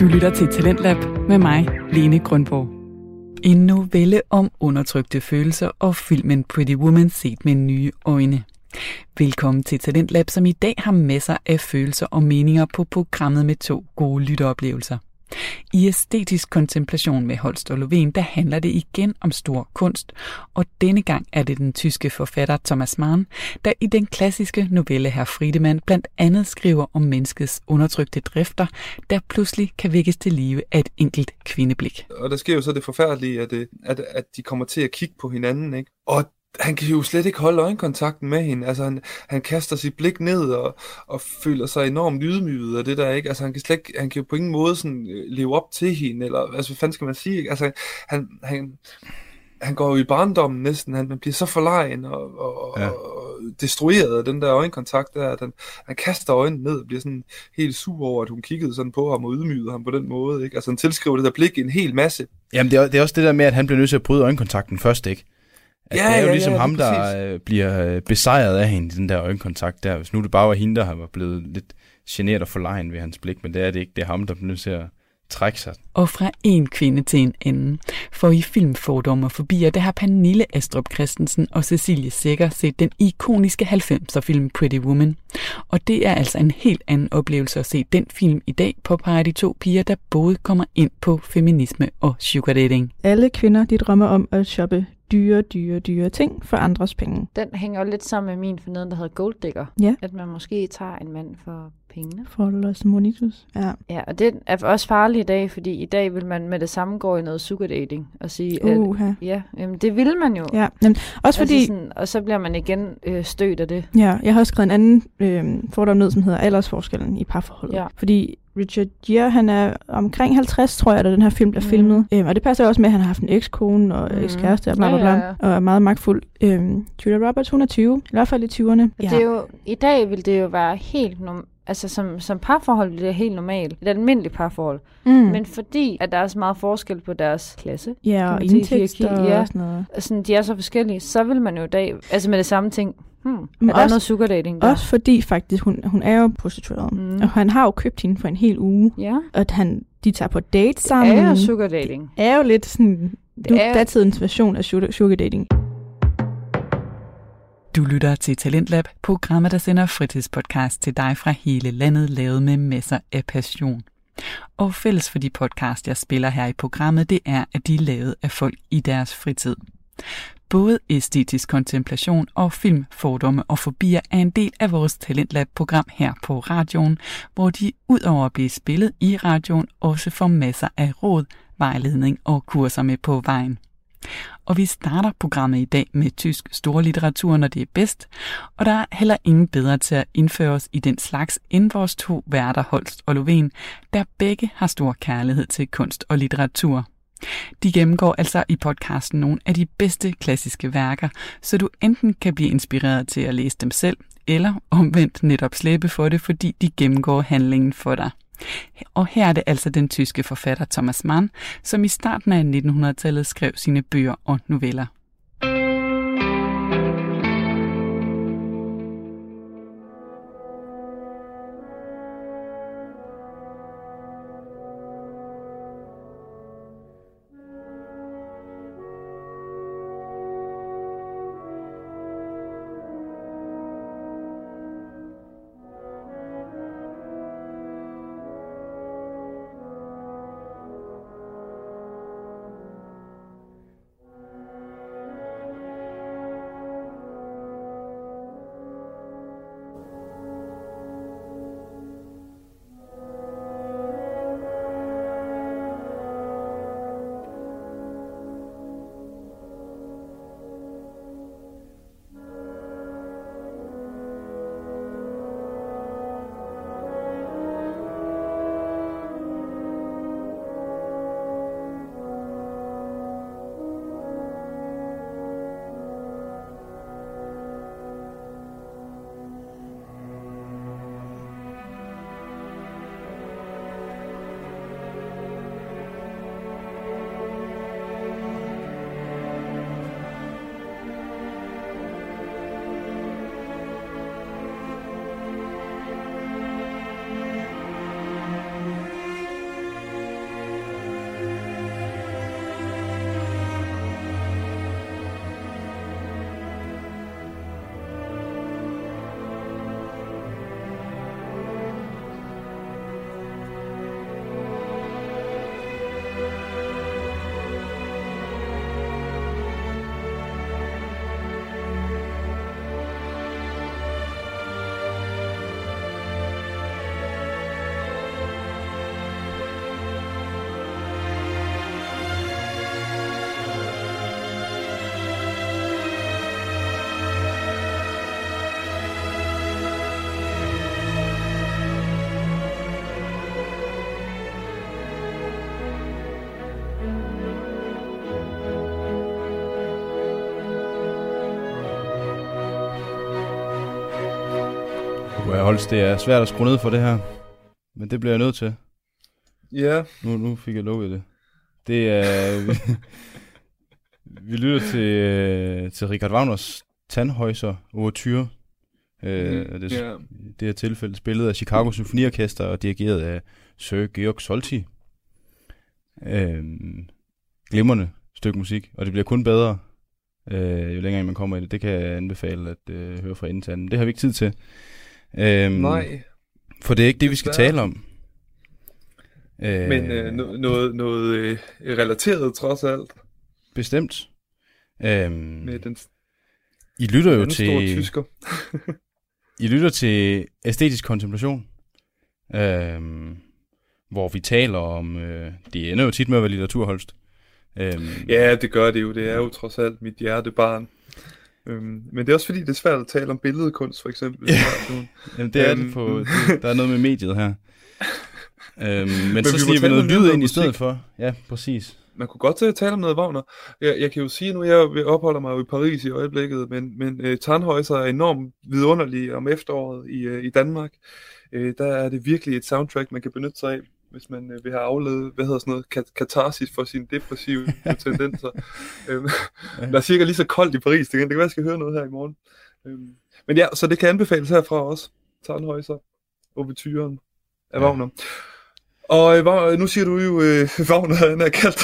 Du lytter til Talentlab med mig, Lene Grundborg. En novelle om undertrykte følelser og filmen Pretty Woman set med nye øjne. Velkommen til Talentlab, som i dag har masser af følelser og meninger på programmet med to gode lytteoplevelser. I æstetisk kontemplation med Holst og Lovén, der handler det igen om stor kunst, og denne gang er det den tyske forfatter Thomas Mann, der i den klassiske novelle Herr Friedemann blandt andet skriver om menneskets undertrykte drifter, der pludselig kan vækkes til live af et enkelt kvindeblik. Og der sker jo så det forfærdelige, at, det, at, at de kommer til at kigge på hinanden, ikke? Og han kan jo slet ikke holde øjenkontakten med hende. Altså, han, han kaster sit blik ned og, og føler sig enormt ydmyget af det der, ikke? Altså, han kan slet ikke, han kan jo på ingen måde sådan øh, leve op til hende, eller altså, hvad fanden skal man sige, ikke? Altså, han, han, han går jo i barndommen næsten, han, man bliver så forlegen og, og, ja. og destrueret af den der øjenkontakt der, at han, han kaster øjnene ned og bliver sådan helt sur over, at hun kiggede sådan på ham og ydmygede ham på den måde, ikke? Altså han tilskriver det der blik en hel masse. Jamen det er, det er også det der med, at han bliver nødt til at bryde øjenkontakten først, ikke? At ja, det er jo ja, ligesom ja, ham, der præcis. Øh, bliver øh, besejret af hende i den der øjenkontakt der. Hvis nu det bare var hende, der har blevet lidt generet og forlegen ved hans blik, men det er det ikke. Det er ham, der bliver nødt til at trække sig. Og fra en kvinde til en anden. For i filmfordomme og forbier, der har Pernille Astrup Christensen og Cecilie Sækker set den ikoniske 90'er film Pretty Woman. Og det er altså en helt anden oplevelse at se den film i dag, påpeger de to piger, der både kommer ind på feminisme og sugar dating. Alle kvinder, de drømmer om at shoppe dyre, dyre, dyre ting for andres penge. Den hænger jo lidt sammen med min forneden, der hedder Gold Digger. Ja. At man måske tager en mand for pengene. For Los Monitus, ja. Ja, og det er også farligt i dag, fordi i dag vil man med det samme gå i noget sugar dating og sige, uh, at, ja, jamen, det vil man jo. Ja, jamen, også fordi... Altså sådan, og så bliver man igen øh, stødt af det. Ja, jeg har også skrevet en anden øh, fordom ned, som hedder aldersforskellen i parforholdet. Ja. Fordi Richard Gere, han er omkring 50, tror jeg, da den her film bliver mm. filmet. Øhm, og det passer også med, at han har haft en ekskone og mm. ekskæreste og bla bla bla, ja, ja, ja. og er meget magtfuld. Øhm, Julia Roberts, hun er 20, i hvert fald i 20'erne. Ja. Det er jo, I dag vil det jo være helt norm- altså som, som parforhold det helt normalt. Et almindeligt parforhold. Mm. Men fordi, at der er så meget forskel på deres klasse. Ja, og indtægter og ja, sådan noget. Sådan, de er så forskellige. Så vil man jo i dag, altså med det samme ting, Hmm. Er der også, noget sugar dating der? Også fordi faktisk, hun, hun er jo prostitueret. Mm. Og han har jo købt hende for en hel uge. Ja. Og at han, de tager på date sammen. Det er jo sugar dating. Det er jo lidt sådan, det er datidens version af sugar dating. Du lytter til Talentlab, programmet, der sender fritidspodcast til dig fra hele landet, lavet med masser af passion. Og fælles for de podcast, jeg spiller her i programmet, det er, at de er lavet af folk i deres fritid. Både æstetisk kontemplation og film, fordomme og fobier er en del af vores Talentlab-program her på radioen, hvor de udover at blive spillet i radioen også får masser af råd, vejledning og kurser med på vejen. Og vi starter programmet i dag med tysk storlitteratur, når det er bedst, og der er heller ingen bedre til at indføre os i den slags end vores to værter Holst og Loven, der begge har stor kærlighed til kunst og litteratur. De gennemgår altså i podcasten nogle af de bedste klassiske værker, så du enten kan blive inspireret til at læse dem selv, eller omvendt netop slæbe for det, fordi de gennemgår handlingen for dig. Og her er det altså den tyske forfatter Thomas Mann, som i starten af 1900-tallet skrev sine bøger og noveller. Holst, det er svært at skrue ned for det her. Men det bliver jeg nødt til. Ja. Nu, nu fik jeg lukket det. Det er... vi, vi lytter til, øh, til Richard Wagners Tandhøjser Overture. Øh, mm, det, yeah. det her tilfælde spillet af Chicago Symfoniorkester og dirigeret af Sir Georg Solti. Øh, glimrende stykke musik, og det bliver kun bedre, øh, jo længere man kommer i det. Det kan jeg anbefale at øh, høre fra inden Det har vi ikke tid til. Øh, Nej. For det er ikke det, vi skal tale om. Øh, Men øh, no- noget, noget øh, relateret trods alt. Bestemt. Øh, Med den I lytter jo til... tysker. I lytter til æstetisk kontemplation. Øh, hvor vi taler om, øh, det ender jo tit med at være litteraturholst. Øhm, ja, det gør det jo. Det er jo trods alt mit hjertebarn. Øhm, men det er også fordi, det er svært at tale om billedkunst, for eksempel. Jamen, det er øhm, det på, det, der er noget med mediet her. øhm, men, men så sniger vi noget lyd ind i stedet for. Ja, præcis. Man kunne godt tale om noget Wagner. Jeg, jeg kan jo sige nu, jeg opholder mig jo i Paris i øjeblikket, men, men uh, Tannhäuser er enormt vidunderlige om efteråret i, uh, i Danmark. Uh, der er det virkelig et soundtrack, man kan benytte sig af hvis man øh, vil have afledet, hvad hedder sådan noget, kat- katarsis for sine depressive tendenser. øhm, der er cirka lige så koldt i Paris, det kan, det kan være, jeg skal høre noget her i morgen. Øhm, men ja, så det kan anbefales herfra også. Tarnhøjser, Overturen af ja. Wagner. Og øh, nu siger du jo, øh, Wagner han er kaldt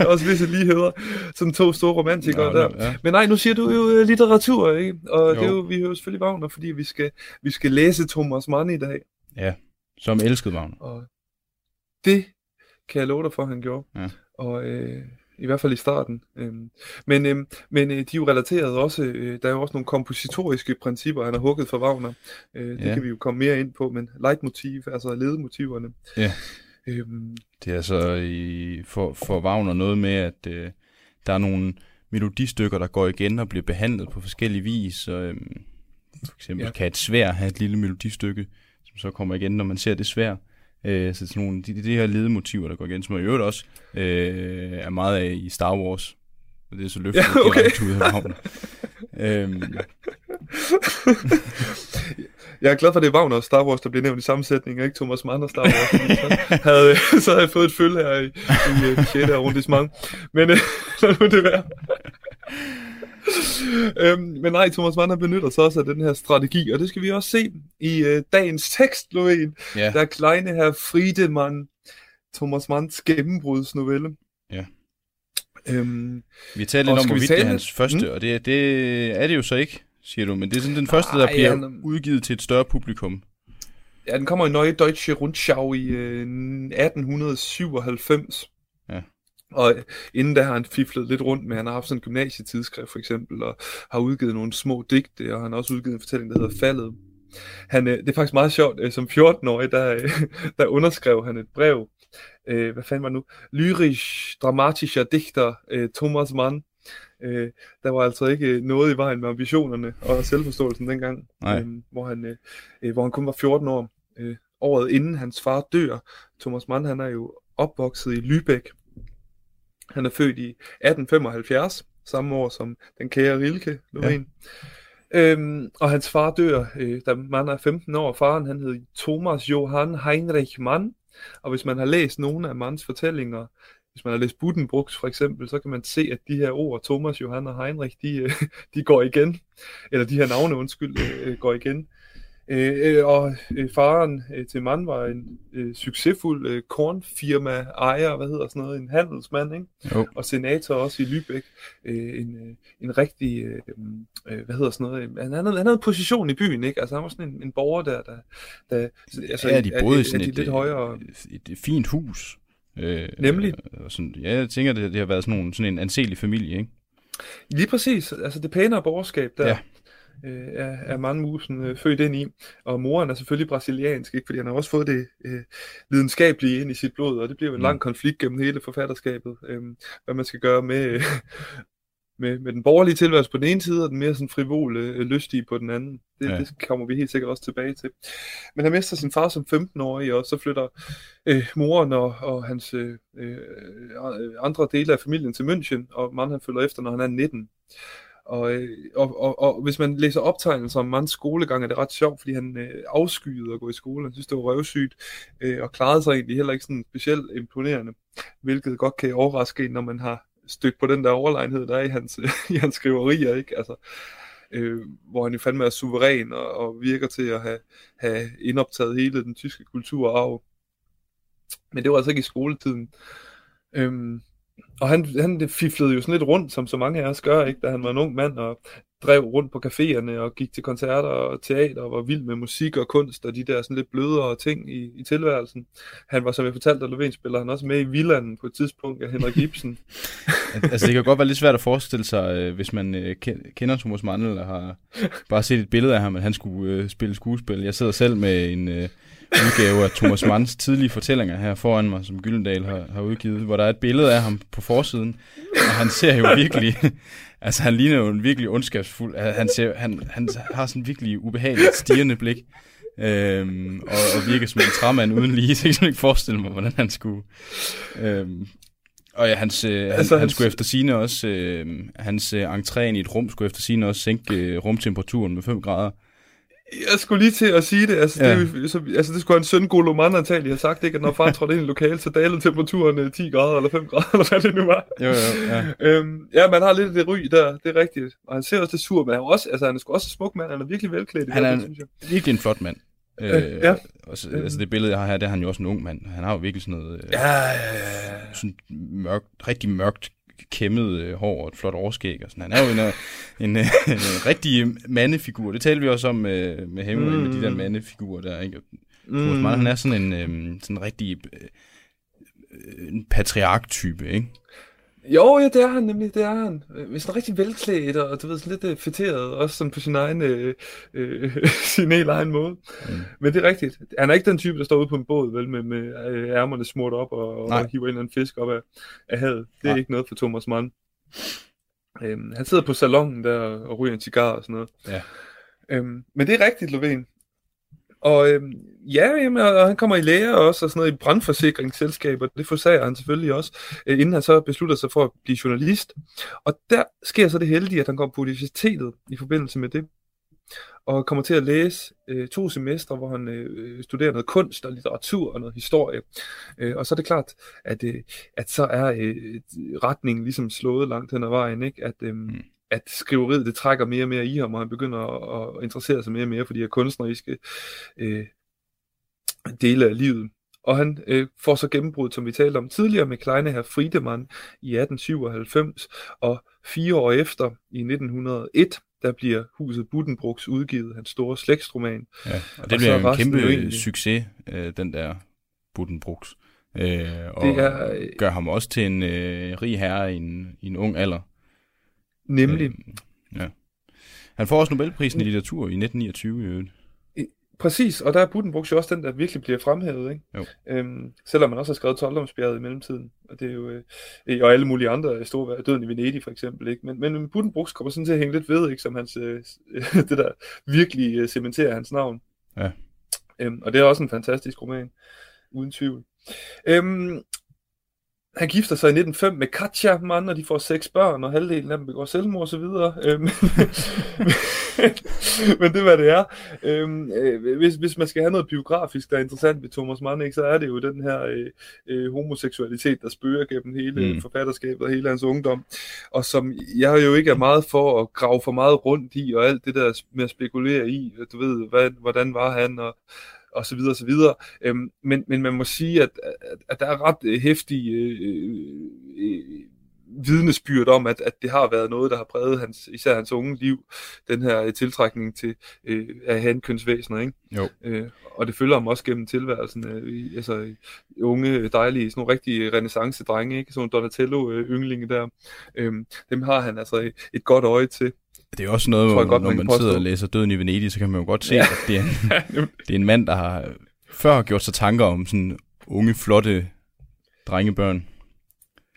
er også visse ligheder, som to store romantikere Nå, der. Ja. Men nej, nu siger du jo øh, litteratur, ikke? Og jo. det er jo, vi hører selvfølgelig Wagner, fordi vi skal, vi skal læse Thomas Mann i dag. Ja. Som elskede Wagner. Og det kan jeg love dig for, at han gjorde. Ja. Og øh, i hvert fald i starten. Øhm, men øhm, men øh, de er jo relateret også, øh, der er jo også nogle kompositoriske principper, han har hugget for Wagner. Øh, det ja. kan vi jo komme mere ind på, men leitmotiv, altså ledemotiverne. Ja. Øhm, det er altså i, for, for Wagner noget med, at øh, der er nogle melodistykker, der går igen og bliver behandlet på forskellige vis. Og, øhm, for eksempel ja. kan et svær have et lille melodistykke, som så kommer igen, når man ser det svær. Øh, så sådan nogle, de, de her ledemotiver, der går igen, som i øvrigt også øh, er meget af i Star Wars. Og det er så løftet ja, okay. direkte ud af øhm. Jeg er glad for, at det er Wagner og Star Wars, der bliver nævnt i sammensætning, og ikke Thomas Mann og Star Wars. så, havde, så havde jeg fået et følge her i, i, i 6. arrondissement. Men øh, lad nu det være øhm, men nej, Thomas Mann benytter sig også af den her strategi, og det skal vi også se i øh, dagens tekst, Lovén. Ja. Der er Kleine her Friedemann, Thomas Manns gennembrudsnovelle. Ja. Øhm, vi taler lidt om, hvorvidt det er hans første, mm? og det, det er det jo så ikke, siger du, men det er sådan den første, der Ej, bliver han, udgivet til et større publikum. Ja, den kommer i Neue Deutsche Rundschau i øh, 1897. Og inden da har han fiflet lidt rundt med, han har haft sådan en gymnasietidsskrift for eksempel, og har udgivet nogle små digte, og han har også udgivet en fortælling, der hedder Faldet. Han, øh, det er faktisk meget sjovt, øh, som 14-årig, der, der underskrev han et brev, øh, hvad fanden var nu? Lyrisch, dramatischer Dichter, Thomas Mann. der var altså ikke noget i vejen med ambitionerne og selvforståelsen dengang, Nej. hvor, han, hvor han kun var 14 år. året inden hans far dør. Thomas Mann, han er jo opvokset i Lübeck, han er født i 1875, samme år som den kære Rilke, Ja. Øhm, og hans far dør, øh, da man er 15 år. Faren han hed Thomas Johann Heinrich Mann. Og hvis man har læst nogle af Manns fortællinger, hvis man har læst Buddenbrooks for eksempel, så kan man se, at de her ord, Thomas, Johann og Heinrich, de, øh, de går igen. Eller de her navne, undskyld, øh, går igen. Øh, øh, og øh, faren øh, til mand var en øh, succesfuld øh, kornfirma ejer, hvad hedder sådan noget, en handelsmand, ikke? Jo. Og senator også i Lübeck. Øh, en, øh, en rigtig, øh, øh, hvad hedder sådan noget, han havde, han havde position i byen, ikke? Altså han var sådan en, en borger der, der, der altså, ja, de boede i sådan de et, lidt højere... et, et fint hus. Øh, Nemlig. Og sådan, ja, jeg tænker, det, det har været sådan, nogle, sådan en anselig familie, ikke? Lige præcis. Altså det pænere borgerskab der. Ja øh, er, er mandmusen øh, født ind i. Og moren er selvfølgelig brasiliansk, ikke? fordi han har også fået det øh, videnskabelige ind i sit blod, og det bliver jo en mm. lang konflikt gennem hele forfatterskabet, øh, hvad man skal gøre med, øh, med, med den borgerlige tilværelse på den ene side, og den mere sådan frivole, øh, lystige på den anden. Det, ja. det kommer vi helt sikkert også tilbage til. Men han mister sin far som 15-årig, og så flytter øh, moren og, og hans øh, øh, andre dele af familien til München, og man han følger efter, når han er 19. Og, øh, og, og, og hvis man læser optegnelser om mands skolegang, er det ret sjovt, fordi han øh, afskyede at gå i skole. Han synes, det var røvsygt, øh, og klarede sig egentlig heller ikke sådan specielt imponerende, hvilket godt kan overraske når man har stødt på den der overlegenhed, der er i hans, i hans skriverier, ikke? Altså, øh, hvor han jo fandme er suveræn og, og virker til at have, have indoptaget hele den tyske kulturarv. Men det var altså ikke i skoletiden. Øhm, og han, han fiflede jo sådan lidt rundt, som så mange af os gør, ikke? da han var en ung mand, og drev rundt på caféerne og gik til koncerter og teater og var vild med musik og kunst og de der sådan lidt blødere ting i, i tilværelsen. Han var, som jeg fortalte, Löfven spiller han også med i Villanden på et tidspunkt af Henrik Ibsen. altså det kan godt være lidt svært at forestille sig, øh, hvis man øh, kender Thomas Mandel eller har bare set et billede af ham, at han skulle øh, spille skuespil. Jeg sidder selv med en udgave af Thomas Manns tidlige fortællinger her foran mig, som Gyldendal har, har udgivet, hvor der er et billede af ham på forsiden, og han ser jo virkelig, altså han ligner jo en virkelig ondskabsfuld, han, ser, han, han har sådan en virkelig ubehageligt stirrende blik, øhm, og, og virker som en træmand uden lige, så jeg kan ikke forestille mig, hvordan han skulle... Øhm, og ja, hans, øh, han, altså, han skulle efter sine også, øh, hans øh, entré i et rum skulle efter sine også sænke øh, rumtemperaturen med 5 grader. Jeg skulle lige til at sige det. Altså, ja. det, så, altså, det skulle en søn Goloman antagelig have sagt, ikke? at når far trådte ind i lokalet, så dalede temperaturen 10 øh, grader eller 5 grader, eller hvad det nu var. Jo, jo, ja. øhm, ja, man har lidt det ry der, det er rigtigt. Og han ser også det sur, men han er, også, altså, han er sgu også en smuk mand, han er virkelig velklædt. Han er synes jeg. virkelig en flot mand. Øh, ja. Også, altså det billede, jeg har her, det er han jo også en ung mand. Han har jo virkelig sådan noget... Øh, ja, ja, ja. Sådan mørkt, rigtig mørkt kæmmet øh, hår og et flot overskæg og sådan. Han er jo en, øh, en, en, en rigtig mandefigur. Det talte vi også om med, med Hemingway, mm. med de der mm. mandefigurer der. Ikke? Mm. Mann, han er sådan en øh, sådan en rigtig øh, en patriark-type, ikke? Jo, ja, det er han nemlig, det er han. Øh, sådan rigtig velklædt, og du ved, sådan lidt øh, fætteret, også sådan på sin egen, øh, øh, sin helt egen måde. Mm. Men det er rigtigt. Han er ikke den type, der står ude på en båd, vel, med, med ærmerne smurt op og, og hiver en eller anden fisk op af, af havet. Det er Nej. ikke noget for Thomas Mann. Øhm, han sidder på salongen der og ryger en cigar og sådan noget. Ja. Øhm, men det er rigtigt, Lovén. Og øh, ja, jamen, og han kommer i lære også, og sådan noget i brandforsikringsselskaber, det forsager han selvfølgelig også, øh, inden han så beslutter sig for at blive journalist. Og der sker så det heldige, at han går på universitetet i forbindelse med det, og kommer til at læse øh, to semestre, hvor han øh, studerer noget kunst og litteratur og noget historie. Øh, og så er det klart, at, øh, at så er øh, retningen ligesom slået langt hen ad vejen, ikke? At, øh, mm at skriveriet det trækker mere og mere i ham, og han begynder at, at interessere sig mere og mere for de her kunstneriske øh, dele af livet. Og han øh, får så gennembrud, som vi talte om tidligere, med Kleine her Friedemann i 1897, og fire år efter, i 1901, der bliver huset Buddenbrooks udgivet, hans store slægtsroman. Ja, og det og bliver en kæmpe egentlig... succes, øh, den der Buddenbrooks. Øh, og det er, øh, gør ham også til en øh, rig herre i en, i en ung alder. Nemlig. Øh, ja. Han får også Nobelprisen i litteratur i 1929 i øvrigt. Præcis, og der er Buddenbrooks jo også den, der virkelig bliver fremhævet, ikke? Jo. Øhm, selvom man også har skrevet 12 i mellemtiden, og det er jo, øh, og alle mulige andre store, Døden i Venedig for eksempel, ikke? Men, men Buddenbrooks kommer sådan til at hænge lidt ved, ikke? Som hans, øh, det der virkelig øh, cementerer hans navn. Ja. Øhm, og det er også en fantastisk roman, uden tvivl. Øhm, han gifter sig i 1905 med Katja Mann, og de får seks børn, og halvdelen af dem begår selvmord osv. Øhm, men det er, hvad det er. Øhm, øh, hvis, hvis man skal have noget biografisk, der er interessant ved Thomas Mann, ikke, så er det jo den her øh, øh, homoseksualitet, der spørger gennem hele mm. forfatterskabet og hele hans ungdom, og som jeg jo ikke er meget for at grave for meget rundt i, og alt det der med at spekulere i, du ved, hvad, hvordan var han, og og så videre, og så videre. Øhm, men, men man må sige, at, at, at der er ret hæftige øh, øh, vidnesbyrd om, at, at det har været noget, der har præget hans, især hans unge liv, den her øh, tiltrækning til øh, af hankønsvæsener, ikke? Jo. Øh, og det følger ham også gennem tilværelsen, øh, altså unge, dejlige, sådan nogle rigtige renaissance-drenge, ikke? Sådan Donatello-ynglinge der. Øh, dem har han altså et godt øje til. Det er også noget, hvor, godt, når man, man sidder og læser Døden i Venedig, så kan man jo godt se, ja. at det er, en, det er en mand, der har før gjort sig tanker om sådan unge, flotte drengebørn.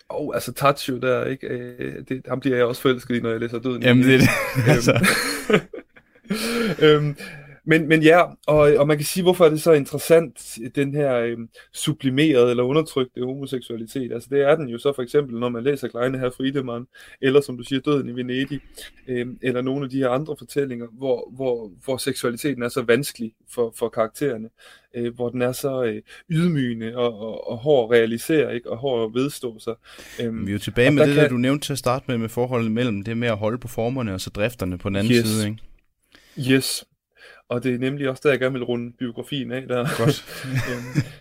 Og oh, altså Tacho der, ikke? Øh, det, ham bliver jeg også forelsket i, når jeg læser Døden Jamen det er det. altså. øhm, Men, men ja, og, og man kan sige, hvorfor er det så interessant, den her øh, sublimerede eller undertrykte homoseksualitet. Altså det er den jo så for eksempel, når man læser Kleine her Friedemann, eller som du siger, Døden i Venedig, øh, eller nogle af de her andre fortællinger, hvor, hvor, hvor seksualiteten er så vanskelig for, for karaktererne, øh, hvor den er så øh, ydmygende og, og, og hård at realisere, ikke? og hård at vedstå sig. Øhm, Vi er jo tilbage med det, kan... der du nævnte til at starte med, med forholdet mellem det med at holde på formerne og så drifterne på den anden yes. side. Ikke? Yes, og det er nemlig også der, jeg gerne vil runde biografien af. Der. Godt.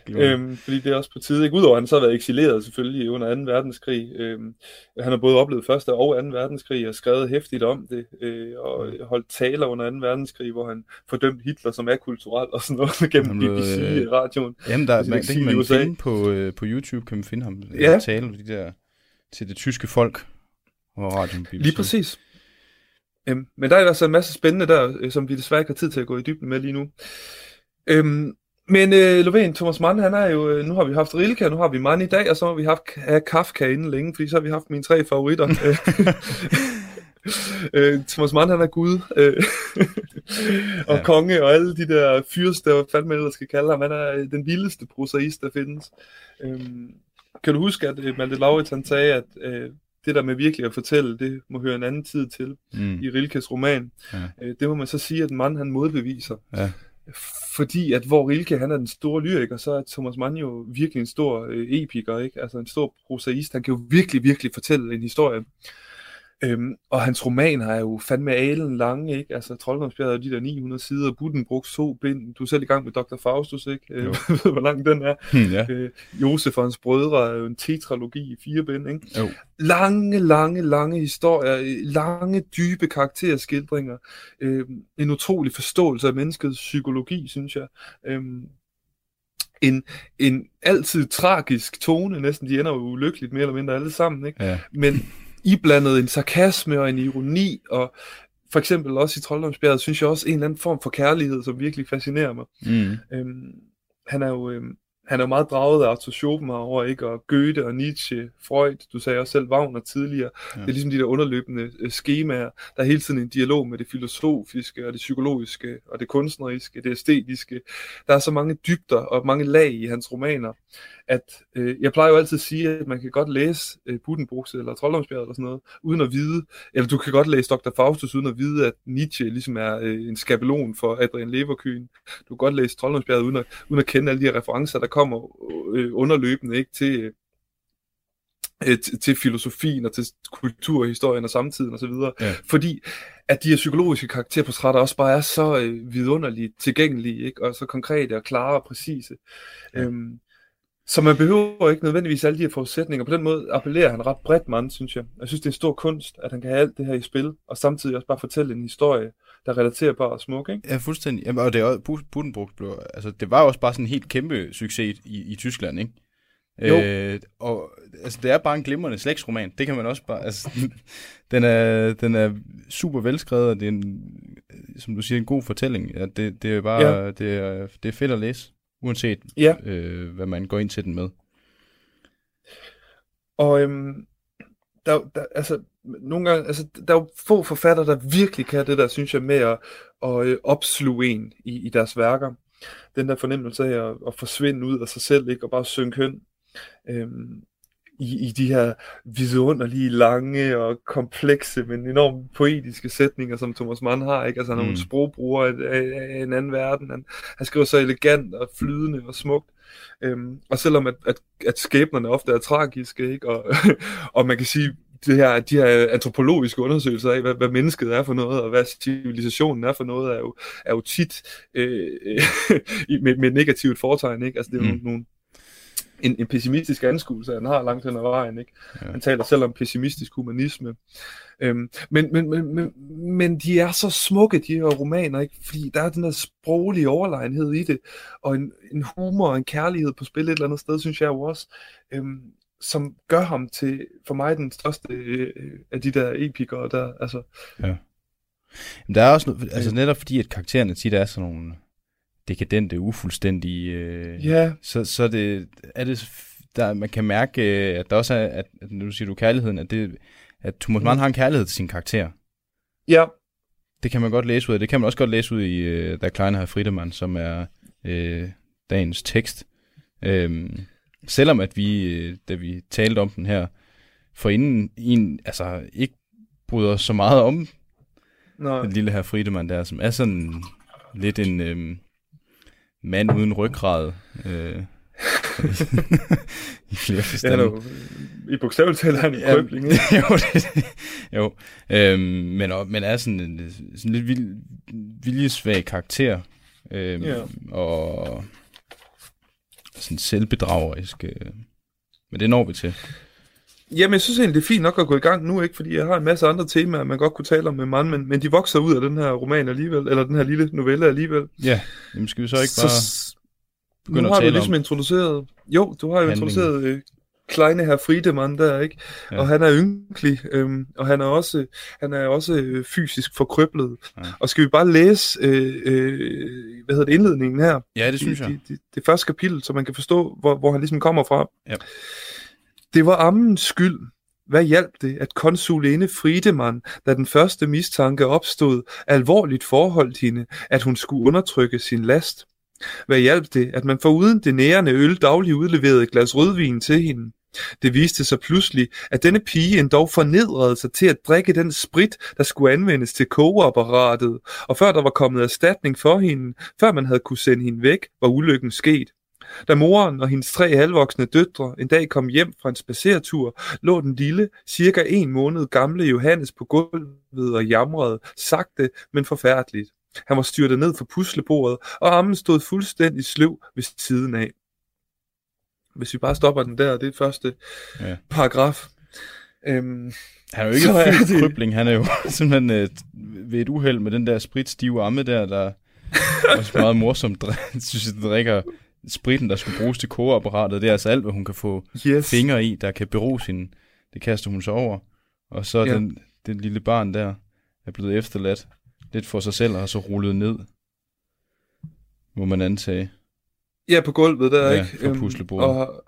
øhm, øhm, fordi det er også på tide. Ikke? Udover at han så har været eksileret selvfølgelig under 2. verdenskrig. Øhm, han har både oplevet 1. og 2. verdenskrig og skrevet hæftigt om det. Øh, og holdt taler under 2. verdenskrig, hvor han fordømte Hitler som er kulturel og sådan noget gennem BBC-radioen. Øh, jamen, der, man, det kan man finde på, øh, på YouTube, kan man finde ham ja. tale de der, til det tyske folk. Radioen, BBC. Lige præcis. Øhm, men der er altså en masse spændende der, øh, som vi desværre ikke har tid til at gå i dybden med lige nu. Øhm, men øh, Lovén, Thomas Mann, han er jo, øh, nu har vi haft Rilke, nu har vi Mann i dag, og så har vi haft have Kafka inden længe, fordi så har vi haft mine tre favoritter. øh, Thomas Mann, han er Gud, øh, og ja. konge, og alle de der fyrste, hvad fanden man ellers skal kalde ham, han er øh, den vildeste prosaist, der findes. Øhm, kan du huske, at øh, Malte Lauritz, han sagde, at øh, det der med virkelig at fortælle, det må høre en anden tid til mm. i Rilkes roman. Ja. Øh, det må man så sige, at Mann han modbeviser. Ja. Fordi at hvor Rilke han er den store lyriker, så er Thomas Mann jo virkelig en stor øh, epiker, ikke? altså en stor prosaist. Han kan jo virkelig, virkelig fortælle en historie. Øhm, og hans romaner er jo fandme alen lange, ikke? Altså, Trolddomsbjerget er de der 900 sider, Buddenbrugs to bind, du er selv i gang med Dr. Faustus, ikke? Øh, hvor lang den er. Hmm, ja. øh, Josef og hans brødre er jo en tetralogi i fire bind, ikke? Jo. Lange, lange, lange historier, lange, dybe karakterskildringer, øh, en utrolig forståelse af menneskets psykologi, synes jeg. Øh, en, en altid tragisk tone, næsten de ender jo ulykkeligt mere eller mindre alle sammen, ikke? Ja. Men iblandet en sarkasme og en ironi, og for eksempel også i Trolddomsbjerget, synes jeg også en eller anden form for kærlighed, som virkelig fascinerer mig. Mm. Øhm, han er jo øhm, han er jo meget draget af Arthur Schopenhauer, ikke? og Goethe og Nietzsche, Freud, du sagde også selv Wagner tidligere. Ja. Det er ligesom de der underløbende øh, skemaer. Der er hele tiden en dialog med det filosofiske, og det psykologiske, og det kunstneriske, det æstetiske. Der er så mange dybder og mange lag i hans romaner, at øh, jeg plejer jo altid at sige, at man kan godt læse øh, Buddenbrugse eller Trolddomsbjerget eller sådan noget, uden at vide, eller du kan godt læse Dr. Faustus uden at vide, at Nietzsche ligesom er øh, en skabelon for Adrian Leverkühn. Du kan godt læse Trolddomsbjerget uden at, uden at kende alle de her referencer, der kommer øh, underløbende ikke til, øh, øh til, til filosofien og til kulturhistorien og samtiden osv. Ja. Fordi at de her psykologiske karakterportrætter også bare er så øh, vidunderligt tilgængelige, ikke? og så konkrete og klare og præcise. Ja. Øhm, så man behøver ikke nødvendigvis alle de her forudsætninger. På den måde appellerer han ret bredt mand, synes jeg. Jeg synes, det er en stor kunst, at han kan have alt det her i spil, og samtidig også bare fortælle en historie, der er relaterbar og smuk, ikke? Ja, fuldstændig. Jamen, og det er også, blev, altså, det var også bare sådan en helt kæmpe succes i, i Tyskland, ikke? Jo. Øh, og altså, det er bare en glimrende slægtsroman. Det kan man også bare... Altså, den, er, den er super velskrevet, og det er en, som du siger, en god fortælling. Ja, det, det er bare... Ja. Det, er, det er fedt at læse uanset ja. øh, hvad man går ind til den med. Og øhm, der, der, altså, nogle gange, altså, der er jo få forfattere, der virkelig kan det der, synes jeg, med at, at øh, opsluge en i, i deres værker. Den der fornemmelse af at, at forsvinde ud af sig selv, ikke, og bare synke hen. Øhm, i, i de her vidunderlige, lange og komplekse, men enormt poetiske sætninger, som Thomas Mann har. Ikke? Altså han er mm. en sprogbruger af, af, af en anden verden. Han, han skriver så elegant og flydende og smukt. Øhm, og selvom at, at, at skæbnerne ofte er tragiske, ikke? Og, og man kan sige, det her, de her antropologiske undersøgelser af, hvad, hvad mennesket er for noget, og hvad civilisationen er for noget, er jo, er jo tit øh, med, med negativt foretegn. Ikke? Altså, det er mm. nogle, nogle en, en pessimistisk anskuelse, han har langt hen ad vejen. Ikke? Ja. Han taler selv om pessimistisk humanisme. Øhm, men, men, men, men, men de er så smukke, de her romaner, ikke? fordi der er den der sproglige overlegenhed i det, og en, en humor og en kærlighed på spil et eller andet sted, synes jeg jo også, øhm, som gør ham til, for mig, den største øh, af de der epikere, der, altså... Ja. Men der er også, altså netop fordi, at karaktererne tit er sådan nogle dekadente, ufuldstændige. Øh, ja. Så, så det, er det, der, man kan mærke, øh, at der også er, at, at nu siger du kærligheden, at, det, at Thomas Mann mm. har en kærlighed til sin karakter. Ja. det kan man godt læse ud af. Det kan man også godt læse ud i øh, Der Kleine har Friedemann, som er øh, dagens tekst. Øhm, selvom at vi, øh, da vi talte om den her, for inden en, altså ikke bryder så meget om Nej. den lille her Friedemann der, som er sådan lidt en øh, mand uden ryggrad. Øh, I flere forstande. Ja, I bogstaveligt talt er en ja, krøbling, ikke? jo, det, jo. Øhm, men, men er sådan en sådan lidt vild, viljesvag karakter. Øhm, ja. Og sådan selvbedragerisk. Øh, men det når vi til. Jamen, jeg synes egentlig, det er fint nok at gå i gang nu, ikke? Fordi jeg har en masse andre temaer, man godt kunne tale om med mand, men, men de vokser ud af den her roman alligevel, eller den her lille novelle alligevel. Ja, jamen skal vi så ikke bare så, begynde nu har at tale du ligesom om... introduceret... Jo, du har jo handling. introduceret øh, Kleine her Friedemann der, ikke? Ja. Og han er ynkelig, øhm, og han er også, han er også øh, fysisk forkryblet. Ja. Og skal vi bare læse, øh, øh, hvad hedder det, indledningen her? Ja, det synes jeg. Det, det, det første kapitel, så man kan forstå, hvor, hvor han ligesom kommer fra. Ja. Det var ammens skyld. Hvad hjalp det, at konsulinde Friedemann, da den første mistanke opstod, alvorligt forholdt hende, at hun skulle undertrykke sin last? Hvad hjalp det, at man foruden det nærende øl dagligt udleverede et glas rødvin til hende? Det viste sig pludselig, at denne pige endda fornedrede sig til at drikke den sprit, der skulle anvendes til kogeapparatet, og før der var kommet erstatning for hende, før man havde kunne sende hende væk, var ulykken sket. Da moren og hendes tre halvvoksne døtre en dag kom hjem fra en spacertur, lå den lille, cirka en måned gamle Johannes på gulvet og jamrede, sagte, men forfærdeligt. Han var styrtet ned fra puslebordet, og armen stod fuldstændig sløv ved siden af. Hvis vi bare stopper den der, det er første ja. paragraf. Øhm, han er jo ikke en det... krybling, han er jo simpelthen øh, ved et uheld med den der spritstive amme der, der er også meget morsomt, synes jeg, drikker spritten, der skulle bruges til kogeapparatet. Det er altså alt, hvad hun kan få yes. fingre i, der kan bero sin, det kaster hun så over. Og så ja. den, den lille barn der er blevet efterladt lidt for sig selv og så rullet ned, må man antage. Ja, på gulvet der, ja, ikke? Ja, på puslebordet. Og,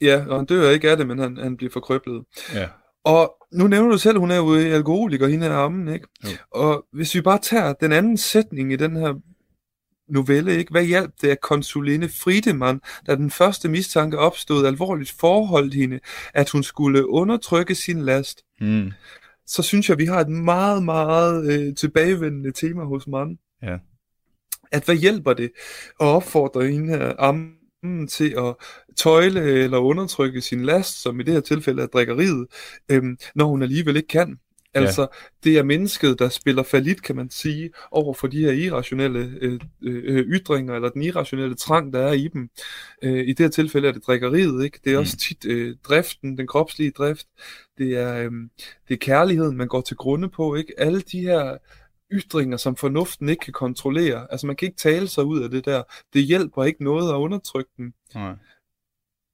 ja, og han dør ikke af det, men han, han bliver forkryblet. Ja. Og nu nævner du selv, at hun er jo alkoholiker, hende er armen, ikke? Jo. Og hvis vi bare tager den anden sætning i den her novelle, ikke? Hvad hjalp det, at konsuline Friedemann, da den første mistanke opstod, alvorligt forholdt hende, at hun skulle undertrykke sin last? Mm så synes jeg, vi har et meget, meget øh, tilbagevendende tema hos mand. Ja. At hvad hjælper det at opfordre hende her ammen til at tøjle eller undertrykke sin last, som i det her tilfælde er drikkeriet, øhm, når hun alligevel ikke kan. Altså, ja. det er mennesket, der spiller falit, kan man sige, over for de her irrationelle øh, øh, ytringer, eller den irrationelle trang, der er i dem. Øh, I det her tilfælde er det drikkeriet, ikke? Det er mm. også tit øh, driften, den kropslige drift. Det er, øh, det er kærligheden, man går til grunde på, ikke? Alle de her ytringer, som fornuften ikke kan kontrollere. Altså, man kan ikke tale sig ud af det der. Det hjælper ikke noget at undertrykke dem. Nej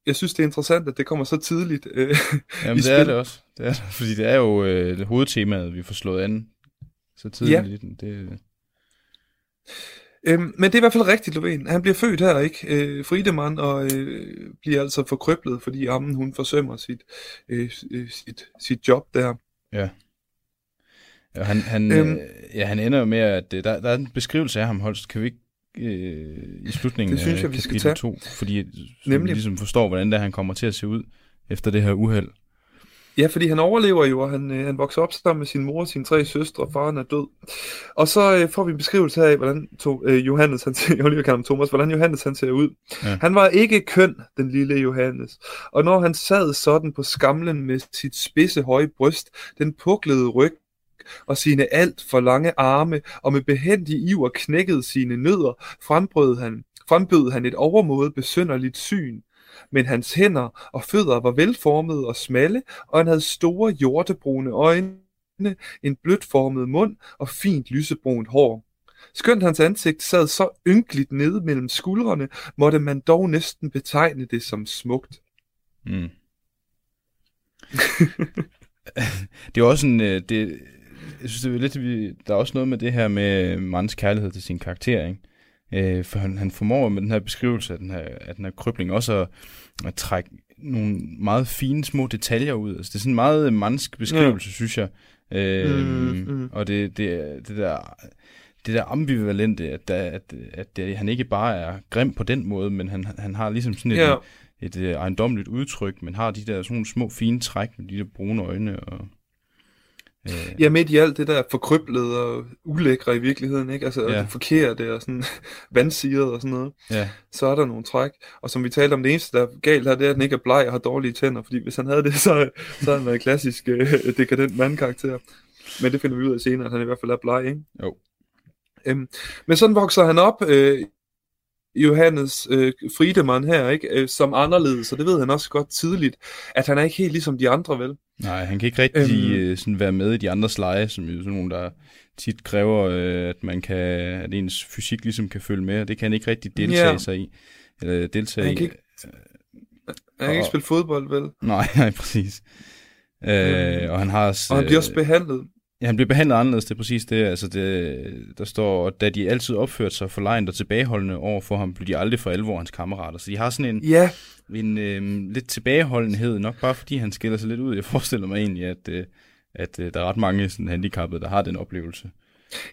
jeg synes, det er interessant, at det kommer så tidligt øh, Jamen, det spil. er det også. Det er det, fordi det er jo øh, det hovedtemaet, vi får slået an så tidligt. Ja. Det... Øhm, men det er i hvert fald rigtigt, Lovén. Han bliver født her, ikke? Øh, Friedemann, og øh, bliver altså forkryblet, fordi ammen, hun forsømmer sit, øh, øh, sit, sit job der. Ja. Ja, han, han, øhm, øh, ja, han ender jo med, at øh, der, der er en beskrivelse af ham, Holst. Kan vi ikke øh, i slutningen det synes jeg, af vi skal tage. 2, fordi Nemlig. vi ligesom forstår, hvordan det han kommer til at se ud efter det her uheld. Ja, fordi han overlever jo, og han, øh, han vokser op sammen med sin mor og sine tre søstre, og faren er død. Og så øh, får vi en beskrivelse af, hvordan to, øh, Johannes, han ser, jeg kalde ham Thomas, hvordan Johannes han ser ud. Ja. Han var ikke køn, den lille Johannes. Og når han sad sådan på skamlen med sit spidse høje bryst, den puklede ryg, og sine alt for lange arme, og med behendig iver knækkede sine nødder, frembrød han, frembød han et overmåde besynderligt syn. Men hans hænder og fødder var velformede og smalle, og han havde store hjortebrune øjne, en blødformet mund og fint lysebrunt hår. Skønt hans ansigt sad så ynkeligt nede mellem skuldrene, måtte man dog næsten betegne det som smukt. Mm. det er også en, øh, det, jeg synes, det er lidt, der er også noget med det her med mands kærlighed til sin karakter, ikke? Øh, for han, han formår med den her beskrivelse af den her, af den her krybling også at, at trække nogle meget fine små detaljer ud. Altså, det er sådan en meget mandsk beskrivelse, ja. synes jeg. Øh, mm, mm. Og det, det, det der det der ambivalente, at, der, at, at det, han ikke bare er grim på den måde, men han, han har ligesom sådan et, ja. et, et, et ejendomligt udtryk, men har de der sådan nogle små fine træk med de der brune øjne og Øh. Ja, midt i alt det der forkryblet og ulækre i virkeligheden, ikke? Altså ja. det forkerte og sådan vandsiget og sådan noget. Ja. Så er der nogle træk. Og som vi talte om, det eneste, der er galt her, det er, at den ikke er bleg og har dårlige tænder. Fordi hvis han havde det, så, så havde han været klassisk øh, dekadent mandkarakter. Men det finder vi ud af senere, at han i hvert fald er bleg, ikke? Jo. Øhm, men sådan vokser han op, øh, Johannes øh, Friedemann her, ikke, øh, som anderledes, og det ved han også godt tidligt, at han er ikke helt ligesom de andre, vel? Nej, han kan ikke rigtig øhm, øh, sådan være med i de andre leje, som jo sådan nogle, der tit kræver, øh, at man kan, at ens fysik ligesom kan følge med, og det kan han ikke rigtig deltage ja. sig i. Eller deltage han kan ikke, i. Han kan og, ikke spille fodbold, vel? Nej, nej, præcis. Øh, og han har også, og han bliver også behandlet Ja, han bliver behandlet anderledes, det er præcis det. Altså det, der står, at da de altid opførte sig forlegnet og tilbageholdende over for ham, blev de aldrig for alvor hans kammerater. Så de har sådan en, ja. en øh, lidt tilbageholdenhed, nok bare fordi han skiller sig lidt ud. Jeg forestiller mig egentlig, at, øh, at øh, der er ret mange sådan, handicappede, der har den oplevelse.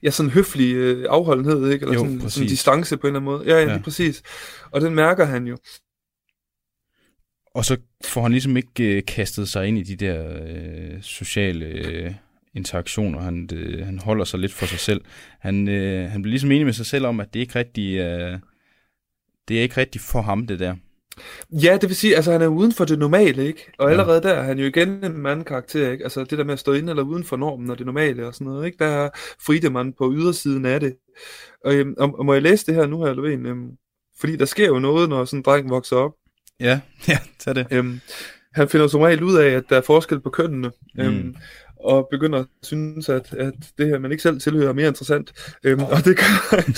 Ja, sådan høflig øh, afholdenhed, ikke? Eller jo, sådan, sådan distance på en eller anden måde. Ja, ja, ja. Lige præcis. Og den mærker han jo. Og så får han ligesom ikke øh, kastet sig ind i de der øh, sociale... Øh, interaktioner. Han, det, han holder sig lidt for sig selv. Han, øh, han bliver ligesom enig med sig selv om, at det ikke rigtig, øh, det er ikke rigtig for ham, det der. Ja, det vil sige, altså han er uden for det normale, ikke? Og allerede ja. der er han jo igen en mandkarakter, ikke? Altså det der med at stå inde eller uden for normen og det normale og sådan noget, ikke? Der er Friedemann på ydersiden af det. Og, øhm, og, og må jeg læse det her nu her, Lovén? Øhm, fordi der sker jo noget, når sådan en dreng vokser op. Ja, ja, tag det. Øhm, han finder som regel ud af, at der er forskel på kønnene. Mm. Øhm, og begynder at synes, at, at det her, man ikke selv tilhører, er mere interessant. Øhm, og det, kan,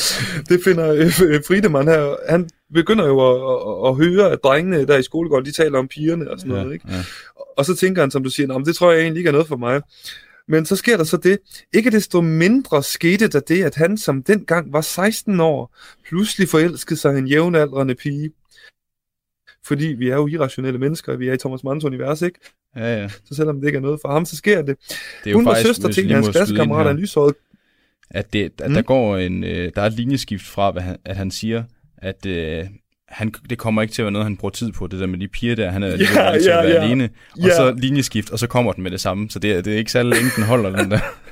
det finder øh, Friedemann her, han begynder jo at, at, at høre, at drengene der i skolegården, de taler om pigerne og sådan ja, noget. Ikke? Ja. Og så tænker han, som du siger, det tror jeg egentlig ikke er noget for mig. Men så sker der så det. Ikke desto mindre skete der det, at han som dengang var 16 år, pludselig forelskede sig en jævnaldrende pige fordi vi er jo irrationelle mennesker, vi er i Thomas Manns univers, ikke? Ja, ja. Så selvom det ikke er noget for ham, så sker det. det er Hun var søster til hans klassekammerat af lyshåret. At, det, at mm. der går en, øh, der er et linjeskift fra, hvad han, at han siger, at øh, han, det kommer ikke til at være noget, han bruger tid på, det der med de piger der, han er lige ja, til ja, at være ja. alene, og ja. så linjeskift, og så kommer den med det samme, så det, det er ikke særlig længe, den holder den der.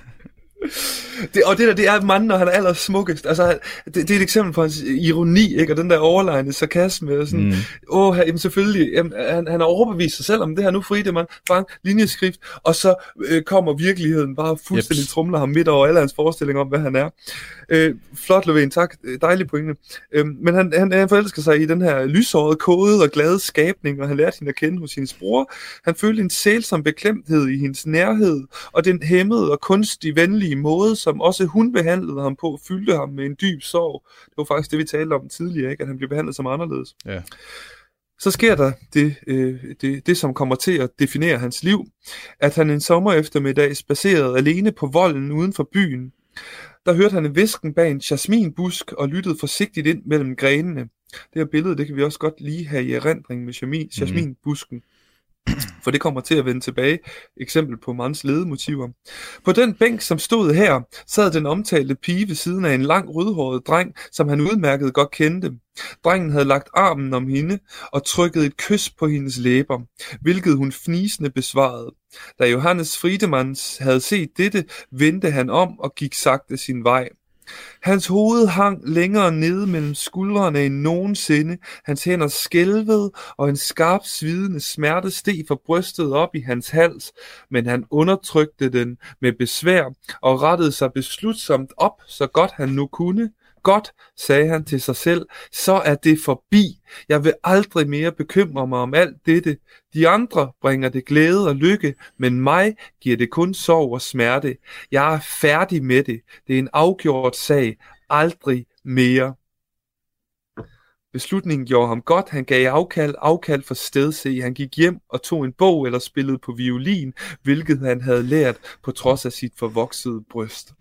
Det, og det der, det er manden, når han er allersmukkest. Altså, det, det er et eksempel på hans ironi, ikke? Og den der overlegne sarkasme. Og sådan, mm. åh, jamen selvfølgelig, jamen, han, han har overbevist sig selv om det her. Nu fri det, man. Bang, linjeskrift. Og så øh, kommer virkeligheden bare fuldstændig yep. trumler ham midt over alle hans forestillinger om, hvad han er. Øh, flot, Löfven, tak. Dejlig pointe. Øh, men han, han, han forelsker sig i den her lysårede, kode og glade skabning, og han lærte hende at kende hos hendes bror. Han følte en sælsom beklemthed i hendes nærhed, og den hæmmede og kunstig venlige måde, som også hun behandlede ham på, fyldte ham med en dyb sorg. Det var faktisk det, vi talte om tidligere, ikke? at han blev behandlet som anderledes. Ja. Så sker der det, øh, det, det, som kommer til at definere hans liv, at han en sommer eftermiddag spacerede alene på volden uden for byen. Der hørte han en visken bag en jasminbusk og lyttede forsigtigt ind mellem grenene. Det her billede, det kan vi også godt lige have i erindring med mhm. jasminbusken. Mm for det kommer til at vende tilbage, eksempel på Mans ledemotiver. På den bænk, som stod her, sad den omtalte pige ved siden af en lang rødhåret dreng, som han udmærket godt kendte. Drengen havde lagt armen om hende og trykket et kys på hendes læber, hvilket hun fnisende besvarede. Da Johannes Friedemanns havde set dette, vendte han om og gik sagte sin vej. Hans hoved hang længere nede mellem skuldrene end nogensinde. Hans hænder skælvede, og en skarp svidende smerte steg fra brystet op i hans hals, men han undertrykte den med besvær og rettede sig beslutsomt op, så godt han nu kunne. Godt, sagde han til sig selv, så er det forbi. Jeg vil aldrig mere bekymre mig om alt dette. De andre bringer det glæde og lykke, men mig giver det kun sorg og smerte. Jeg er færdig med det. Det er en afgjort sag. Aldrig mere. Beslutningen gjorde ham godt. Han gav afkald, afkald for stedse. Han gik hjem og tog en bog eller spillede på violin, hvilket han havde lært på trods af sit forvoksede bryst.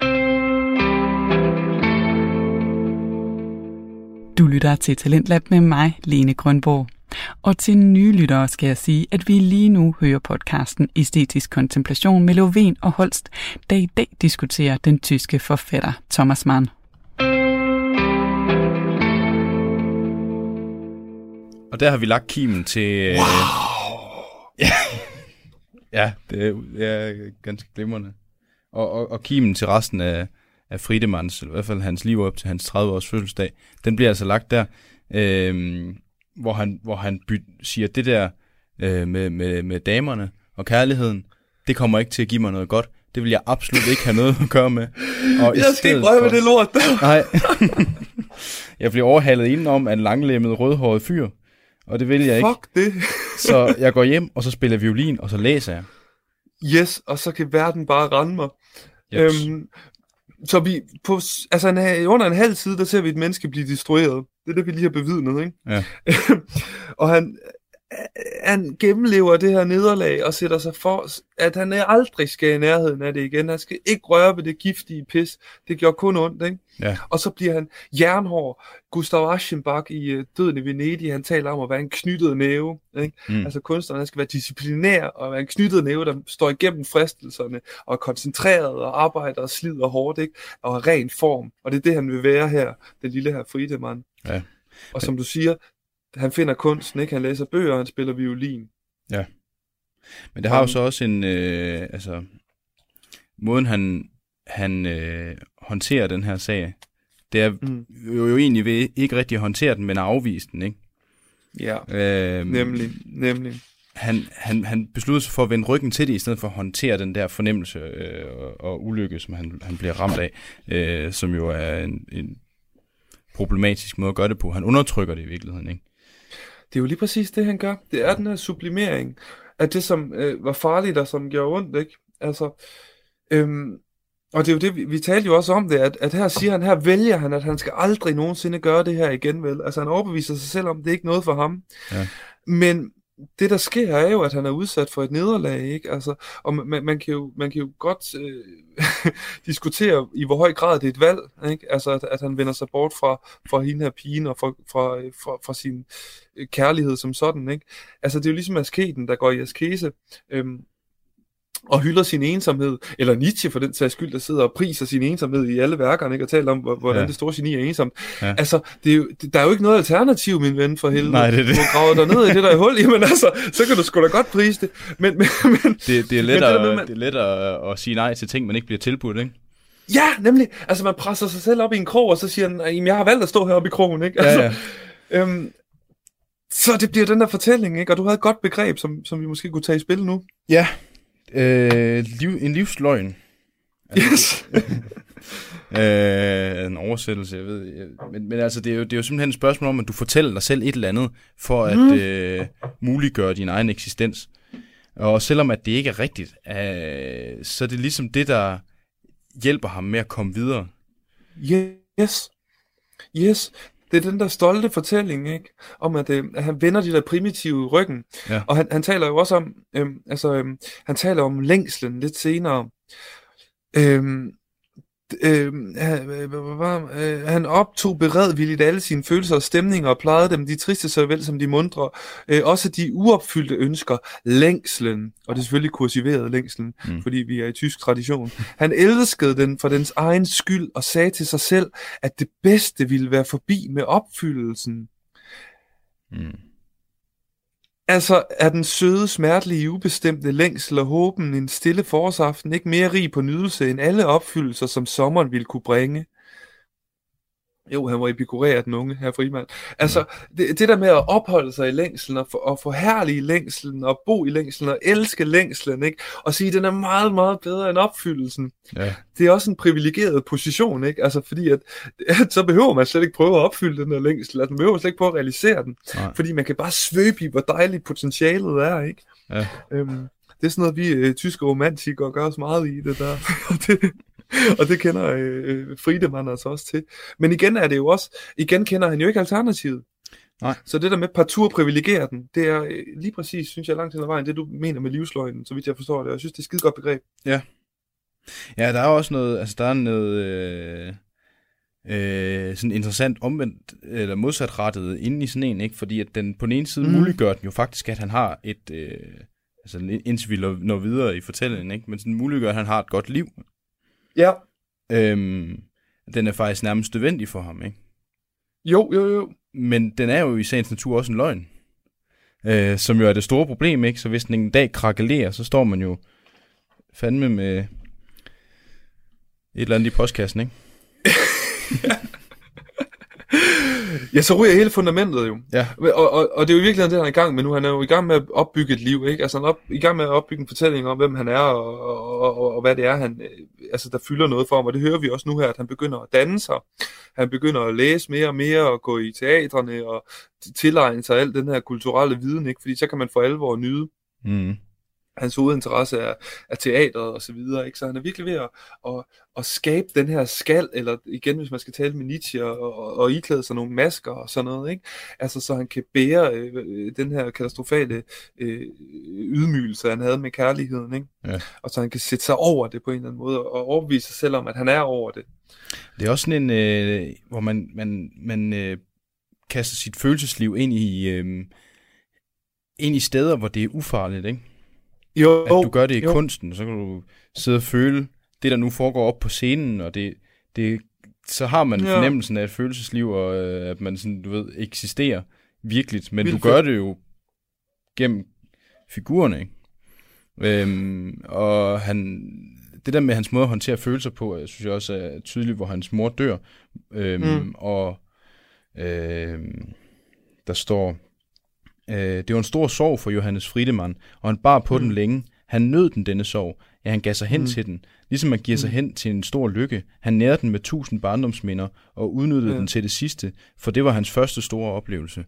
Du lytter til Talentlab med mig, Lene Grønborg. Og til nye lyttere skal jeg sige, at vi lige nu hører podcasten Æstetisk Kontemplation med Lovén og Holst, der i dag diskuterer den tyske forfatter Thomas Mann. Og der har vi lagt kimen til... Øh, wow! ja, ja det, er, det er ganske glimrende. Og, og, og kimen til resten af, af Friedemanns, eller i hvert fald hans liv op til hans 30-års fødselsdag, den bliver altså lagt der, øh, hvor han, hvor han by, siger, det der øh, med, med, med damerne og kærligheden, det kommer ikke til at give mig noget godt. Det vil jeg absolut ikke have noget at gøre med. Og jeg skal ikke røre med det lort der. Nej. jeg bliver overhalet indenom af en langlemmet rødhåret fyr, og det vil jeg ikke. Fuck det. så jeg går hjem, og så spiller violin, og så læser jeg. Yes, og så kan verden bare rende mig. Yep. Øhm, så vi på, altså en, under en halv side, der ser vi et menneske blive destrueret. Det er det, vi lige har bevidnet, ikke? Ja. og han, han gennemlever det her nederlag og sætter sig for, at han aldrig skal i nærheden af det igen. Han skal ikke røre ved det giftige pis. Det gjorde kun ondt, ikke? Ja. Og så bliver han jernhård. Gustav Aschenbach i uh, Døden i Venedig, han taler om at være en knyttet næve. Ikke? Mm. Altså kunstneren skal være disciplinær og være en knyttet næve, der står igennem fristelserne og er koncentreret og arbejder og slider hårdt ikke? og har ren form. Og det er det, han vil være her, den lille her Friedemann. Ja. Og som du siger, han finder kunsten, ikke? Han læser bøger, han spiller violin. Ja. Men det har jo så også en, øh, altså, måden han, han øh, håndterer den her sag, det er mm. jo, jo egentlig ved ikke rigtig at håndtere den, men at afvise den, ikke? Ja, øh, nemlig, nemlig. Han, han, han besluttede sig for at vende ryggen til det, i stedet for at håndtere den der fornemmelse øh, og, og ulykke, som han, han bliver ramt af, øh, som jo er en, en problematisk måde at gøre det på. Han undertrykker det i virkeligheden, ikke? Det er jo lige præcis det, han gør. Det er den her sublimering af det, som øh, var farligt og som gjorde ondt, ikke? Altså, øhm, og det er jo det, vi, vi talte jo også om det, at, at her siger han, her vælger han, at han skal aldrig nogensinde gøre det her igen, vel? Altså han overbeviser sig selv om, det er ikke noget for ham. Ja. Men det der sker er jo, at han er udsat for et nederlag, ikke? Altså, og man, man, kan, jo, man kan jo godt øh, diskutere, i hvor høj grad det er et valg, ikke? Altså, at, at han vender sig bort fra, fra hende her pigen og fra, fra, fra, fra sin øh, kærlighed som sådan, ikke? Altså, det er jo ligesom asketen, der går i askese. Øhm, og hylder sin ensomhed, eller Nietzsche for den sags skyld, der sidder og priser sin ensomhed i alle værkerne, ikke? og taler om, hvordan ja. det store geni er ensomt. Ja. Altså, det er jo, det, der er jo ikke noget alternativ, min ven, for helvede. Nej, det er det. Du graver dig ned i det der hul, jamen altså, så kan du sgu da godt prise det. Men, men, men, det, det, er let, at, det, man... det er let at, at sige nej til ting, man ikke bliver tilbudt, ikke? Ja, nemlig. Altså, man presser sig selv op i en krog, og så siger han, jamen, jeg har valgt at stå heroppe i krogen, ikke? Altså, ja, ja. Øhm, så det bliver den der fortælling, ikke? Og du havde et godt begreb, som, som vi måske kunne tage i spil nu. Ja, Øh, liv, en livsløgn. Yes. øh, en oversættelse, jeg ved. Jeg, men, men altså, det er, jo, det er jo simpelthen et spørgsmål om, at du fortæller dig selv et eller andet, for at mm. øh, muliggøre din egen eksistens. Og selvom at det ikke er rigtigt, øh, så er det ligesom det, der hjælper ham med at komme videre. Yes. Yes det er den der stolte fortælling, ikke? Om at, øh, at han vender de der primitive ryggen. Ja. Og han, han taler jo også om, øh, altså, øh, han taler om længslen lidt senere. Øh, øh, øh, han optog beredvilligt alle sine følelser og stemninger og plejede dem, de triste så vel som de mundre. Øh, også de uopfyldte ønsker, længslen, og det er selvfølgelig kursiveret længslen, mm. fordi vi er i tysk tradition. Han elskede den for dens egen skyld og sagde til sig selv, at det bedste ville være forbi med opfyldelsen. Mm. Altså, er den søde, smertelige, ubestemte længsel og håben en stille forårsaften ikke mere rig på nydelse end alle opfyldelser, som sommeren ville kunne bringe? Jo, han var epikurært den unge, her Frimand. Altså, det, det der med at opholde sig i længslen, og, for, og forhærlige længslen, og bo i længslen, og elske længslen, ikke? og sige, at den er meget, meget bedre end opfyldelsen. Ja. Det er også en privilegeret position, ikke? Altså, fordi at, at, så behøver man slet ikke prøve at opfylde den her længsel, altså man behøver slet ikke prøve at realisere den, Nej. fordi man kan bare svøbe i, hvor dejligt potentialet er, ikke? Ja. Øhm, det er sådan noget, vi øh, tyske romantikere gør os meget i, det der. det, og det kender øh, Friedemann altså også til. Men igen er det jo også, igen kender han jo ikke alternativet. Nej. Så det der med partout privilegere den, det er øh, lige præcis, synes jeg, langt hen ad vejen, det du mener med livsløgnen, så vidt jeg forstår det. Jeg synes, det er et skide godt begreb. Ja. Ja, der er også noget, altså der er noget, øh, øh, sådan interessant omvendt, eller modsatrettet inde i sådan en, ikke? Fordi at den på den ene side mm. muliggør den jo faktisk, at han har et, øh, altså indtil vi når videre i fortællingen, ikke? Men sådan muliggør, at han har et godt liv. Ja. Øhm, den er faktisk nærmest nødvendig for ham, ikke? Jo, jo, jo. Men den er jo i sagens natur også en løgn. Øh, som jo er det store problem, ikke? Så hvis den en dag krakelerer, så står man jo fandme med et eller andet i postkassen, ikke? ja, så ryger hele fundamentet jo. Ja. Og, og, og det er jo virkelig det, han er i gang med nu. Han er jo i gang med at opbygge et liv, ikke? Altså han er op, i gang med at opbygge en fortælling om, hvem han er, og, og, og, og hvad det er, han, øh, altså, der fylder noget for ham. Og det hører vi også nu her, at han begynder at danne sig. Han begynder at læse mere og mere, og gå i teatrene, og tilegne sig al den her kulturelle viden, ikke? Fordi så kan man for alvor nyde. Mm hans hovedinteresse er, er teateret og så videre, ikke? så han er virkelig ved at, at, at skabe den her skal, eller igen, hvis man skal tale med Nietzsche, og, og, og iklæde sig nogle masker og sådan noget, ikke? altså så han kan bære øh, den her katastrofale øh, ydmygelse, han havde med kærligheden, ikke? Ja. og så han kan sætte sig over det på en eller anden måde, og overbevise sig selv om, at han er over det. Det er også sådan en, øh, hvor man, man, man øh, kaster sit følelsesliv ind i, øh, ind i steder, hvor det er ufarligt, ikke? Jo, at du gør det i jo. kunsten, så kan du sidde og føle det, der nu foregår op på scenen, og det, det, så har man ja. fornemmelsen af et følelsesliv, og øh, at man sådan, du ved, eksisterer virkeligt, men Vildt du gør det jo gennem figurerne, ikke? Øhm, og han, det der med hans måde at håndtere følelser på, jeg synes jeg også er tydeligt, hvor hans mor dør, øhm, mm. og øhm, der står, Øh, det var en stor sorg for Johannes Friedemann, og han bar på mm. den længe. Han nød den, denne sorg. Ja, han gav sig hen mm. til den. Ligesom man giver mm. sig hen til en stor lykke. Han nærede den med tusind barndomsminder og udnyttede ja. den til det sidste, for det var hans første store oplevelse.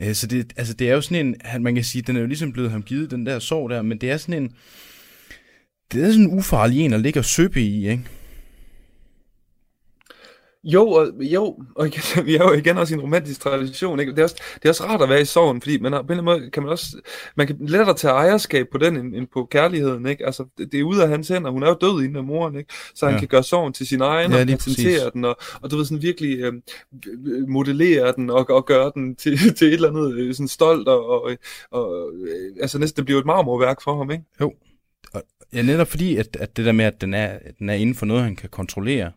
Øh, så det, altså, det er jo sådan en, man kan sige, den er jo ligesom blevet ham givet, den der sorg der, men det er sådan en, det er sådan en ufarlig en at ligge og søbe i, ikke? Jo, og, jo, og igen, vi er jo igen også i en romantisk tradition. Ikke? Det, er også, det er også rart at være i sorgen, fordi man har, på en eller anden måde kan man også, man kan lettere tage ejerskab på den, end, end på kærligheden. Ikke? Altså, det, det, er ude af hans hænder. Hun er jo død inden af moren, ikke? så han ja. kan gøre sorgen til sin egen, ja, og patentere den, og, og du ved, sådan virkelig øh, modellere den, og, og gøre den til, til et eller andet øh, sådan stolt, og, og, og øh, altså næsten, det bliver et marmorværk for ham, ikke? Jo, ja, netop fordi, at, at det der med, at den er, den er inden for noget, han kan kontrollere,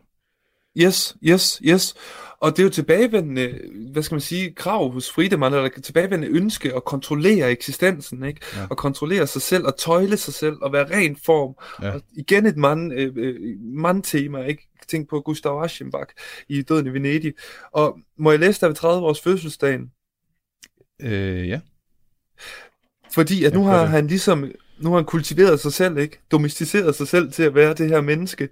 Yes, yes, yes. Og det er jo tilbagevendende, hvad skal man sige, krav hos Friedemann, eller tilbagevendende ønske at kontrollere eksistensen, ikke? Ja. At kontrollere sig selv, og tøjle sig selv, og være ren form. Ja. Og igen et mand, øh, øh, mand-tema, ikke? Tænk på Gustav Aschenbach i Døden i Venedig. Og må jeg læse der ved 30 års fødselsdagen? Øh, ja. Fordi at nu har han ligesom nu har han kultiveret sig selv, ikke? Domesticeret sig selv til at være det her menneske.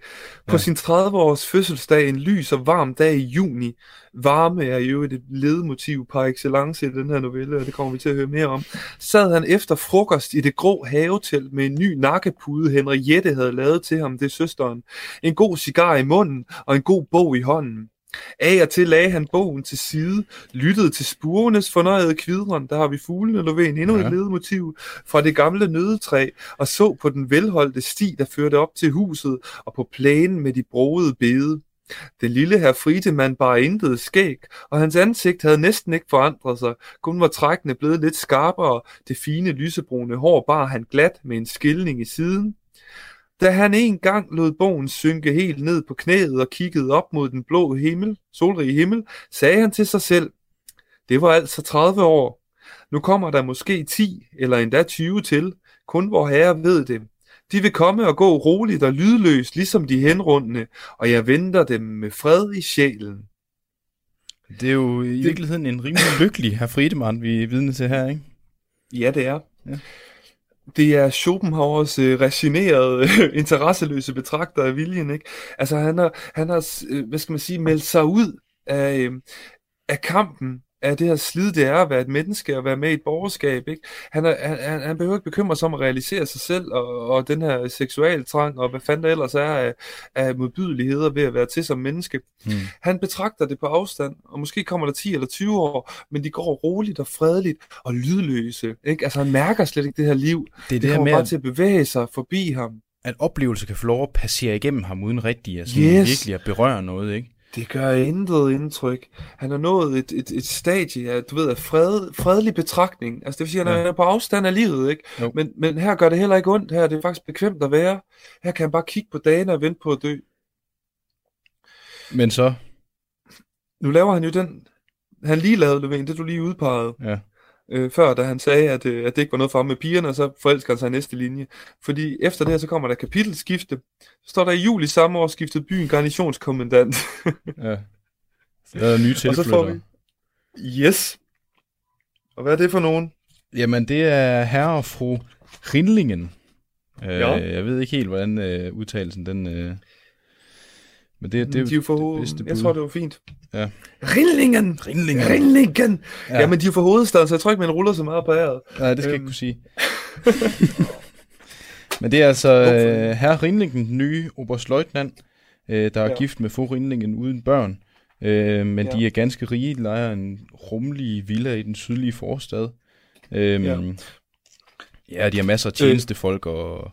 På ja. sin 30-års fødselsdag, en lys og varm dag i juni, varme er jo et ledmotiv par excellence i den her novelle, og det kommer vi til at høre mere om, sad han efter frokost i det grå havetelt med en ny nakkepude, Henriette havde lavet til ham, det er søsteren. En god cigar i munden og en god bog i hånden. Af og til lagde han bogen til side, lyttede til spurenes fornøjede kvidren, der har vi fuglene Lovén, endnu ja. et ledemotiv fra det gamle nødetræ, og så på den velholdte sti, der førte op til huset, og på plænen med de broede bede. Den lille herr Friedemann bar intet skæg, og hans ansigt havde næsten ikke forandret sig, kun var trækkene blevet lidt skarpere, det fine lysebrune hår bar han glat med en skilning i siden. Da han en gang lod bogen synke helt ned på knæet og kiggede op mod den blå himmel, solrige himmel, sagde han til sig selv, det var altså 30 år. Nu kommer der måske 10 eller endda 20 til, kun hvor herre ved det. De vil komme og gå roligt og lydløst, ligesom de henrundende, og jeg venter dem med fred i sjælen. Det er jo i virkeligheden en rimelig lykkelig herr Friedemann, vi er vidne til her, ikke? Ja, det er. Ja. Det er Schopenhauers øh, resignerede, interesseløse betragter af viljen, ikke? Altså han har, han har, øh, hvad skal man sige, meldt sig ud af, øh, af kampen af det her slid, det er at være et menneske og være med i et borgerskab. Ikke? Han, er, han, han behøver ikke bekymre sig om at realisere sig selv og, og den her seksualtrang og hvad fanden der ellers er af, af modbydeligheder ved at være til som menneske. Hmm. Han betragter det på afstand, og måske kommer der 10 eller 20 år, men de går roligt og fredeligt og lydløse. Ikke? Altså han mærker slet ikke det her liv. Det, er det, det kommer med, bare til at bevæge sig forbi ham. At oplevelse kan få lov at passere igennem ham uden rigtig altså yes. virkelig at berøre noget, ikke? Det gør intet indtryk. Han har nået et, et, et stadie af, du ved, af fred, fredelig betragtning. Altså det vil sige, at han ja. er på afstand af livet, ikke? Men, men her gør det heller ikke ondt. Her er det faktisk bekvemt at være. Her kan han bare kigge på dagene og vente på at dø. Men så? Nu laver han jo den... Han lige lavede, Løven, det du lige udpegede. Ja øh, før, da han sagde, at, øh, at det ikke var noget for ham med pigerne, og så forelsker han sig i næste linje. Fordi efter det her, så kommer der kapitelskifte. Så står der i juli samme år skiftet byen garnisonskommandant. ja. Så er der nye tilflytter. Og så får vi... Yes. Og hvad er det for nogen? Jamen, det er herre og fru Rindlingen. Øh, ja. Jeg ved ikke helt, hvordan øh, udtalelsen den... Øh... Men det, det, de er for det, Jeg tror, det var fint. Ja. Rindlingen! Rindlingen! Rindlingen! Ja. ja, men de er fra hovedstaden, så jeg tror ikke, man ruller så meget på æret. Nej, det skal øhm. jeg ikke kunne sige. men det er altså øh, herre Rindlingen, den nye oberstløjtnant, øh, der er ja. gift med fru Rindlingen uden børn. Øh, men ja. de er ganske rige, de leger en rummelig villa i den sydlige forstad. Øh, ja. ja, de har masser af tjenestefolk og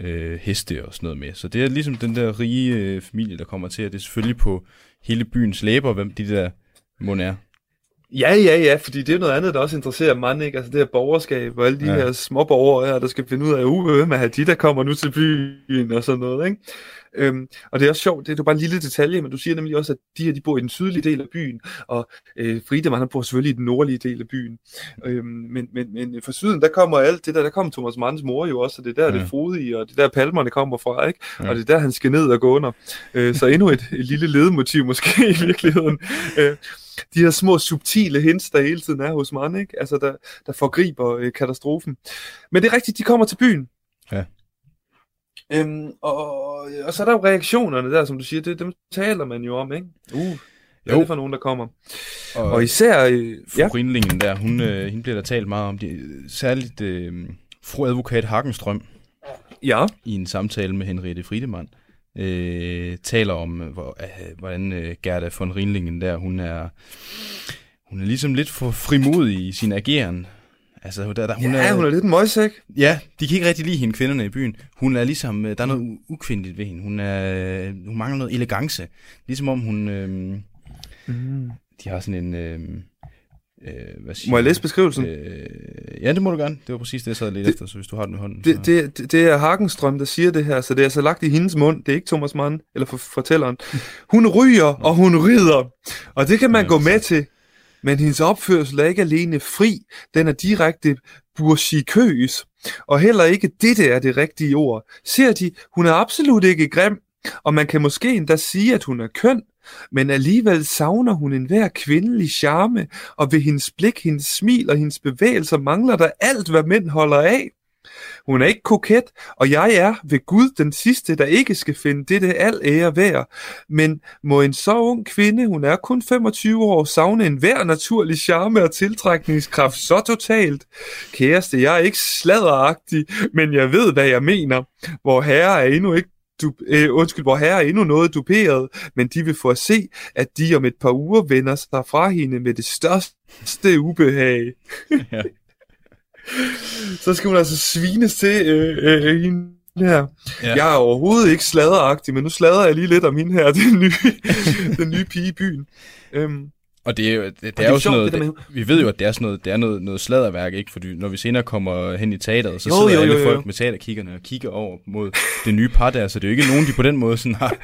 øh, heste og sådan noget med. Så det er ligesom den der rige øh, familie, der kommer til, at det er selvfølgelig på hele byens læber, hvem de der må er. Ja, ja, ja, fordi det er noget andet, der også interesserer mig, ikke? Altså det her borgerskab og alle de ja. her små borgere her, der skal finde ud af, uh, hvem er de, der kommer nu til byen og sådan noget, ikke? Øhm, og det er også sjovt, det er jo bare en lille detalje, men du siger nemlig også, at de her, de bor i den sydlige del af byen, og øh, Friedemann, han bor selvfølgelig i den nordlige del af byen. Øhm, men, men, men fra syden, der kommer alt det der, der kommer Thomas Manns mor jo også, og det er der, ja. det frodige, og det der palmerne kommer fra, ikke? Ja. Og det er der, han skal ned og gå under. Øh, så endnu et, et lille ledemotiv måske i virkeligheden. Øh, de her små subtile hints, der hele tiden er hos Mann, ikke? Altså, der, der forgriber øh, katastrofen. Men det er rigtigt, de kommer til byen. Ja. Øhm, og, og så er der jo reaktionerne der, som du siger, det, dem taler man jo om, ikke? Uh, hvad er det for nogen, der kommer? Og, og især... Øh, fru ja. Rindlingen der, hun, øh, hende bliver der talt meget om, det, særligt øh, fru advokat Hagenstrøm. Ja. I en samtale med Henriette Friedemann. Øh, taler om, hvor, øh, hvordan øh, Gerda von Rindlingen der, hun er, hun er ligesom lidt for frimodig i sin ageren. Altså, der, der, hun ja, er, hun er lidt en møgsæk. Ja, de kan ikke rigtig lide hende, kvinderne i byen. Hun er ligesom, øh, der er noget ukvindeligt ved hende. Hun, er, hun mangler noget elegance. Ligesom om hun... Øh, mm. De har sådan en... Øh, øh, hvad siger må jeg læse beskrivelsen? Øh, ja, det må du gerne. Det var præcis det, jeg sad lidt det, efter, så hvis du har den i hånden. Det, så. det, det, det er Hagenstrøm, der siger det her, så det er altså lagt i hendes mund. Det er ikke Thomas Mann, eller for, fortælleren. Hun ryger, og hun rider. Og det kan man ja, gå med til. Men hendes opførsel er ikke alene fri, den er direkte bursikøs. Og heller ikke dette er det rigtige ord. Ser de, hun er absolut ikke grim, og man kan måske endda sige, at hun er køn, men alligevel savner hun enhver kvindelig charme, og ved hendes blik, hendes smil og hendes bevægelser mangler der alt, hvad mænd holder af. Hun er ikke koket, og jeg er ved Gud den sidste, der ikke skal finde dette al ære værd. Men må en så ung kvinde, hun er kun 25 år, savne en hver naturlig charme og tiltrækningskraft så totalt? Kæreste, jeg er ikke sladderagtig, men jeg ved, hvad jeg mener. Hvor herre er endnu ikke du, øh, undskyld, hvor herre er endnu noget duperet, men de vil få at se, at de om et par uger vender sig fra hende med det største ubehag. ja så skal hun altså svines til øh, øh, hende her. Ja. Jeg er overhovedet ikke sladderagtig, men nu sladrer jeg lige lidt om hende her, den nye, den nye pige i byen. Øhm, og det er jo, det, det, det er jo sådan noget, det, vi ved jo, at det er sådan noget, det er noget, noget sladderværk, ikke? Fordi når vi senere kommer hen i teateret, så jo, sidder jo, jo, alle jo. folk med teaterkiggerne og kigger over mod det nye par der, så det er jo ikke nogen, de på den måde sådan har,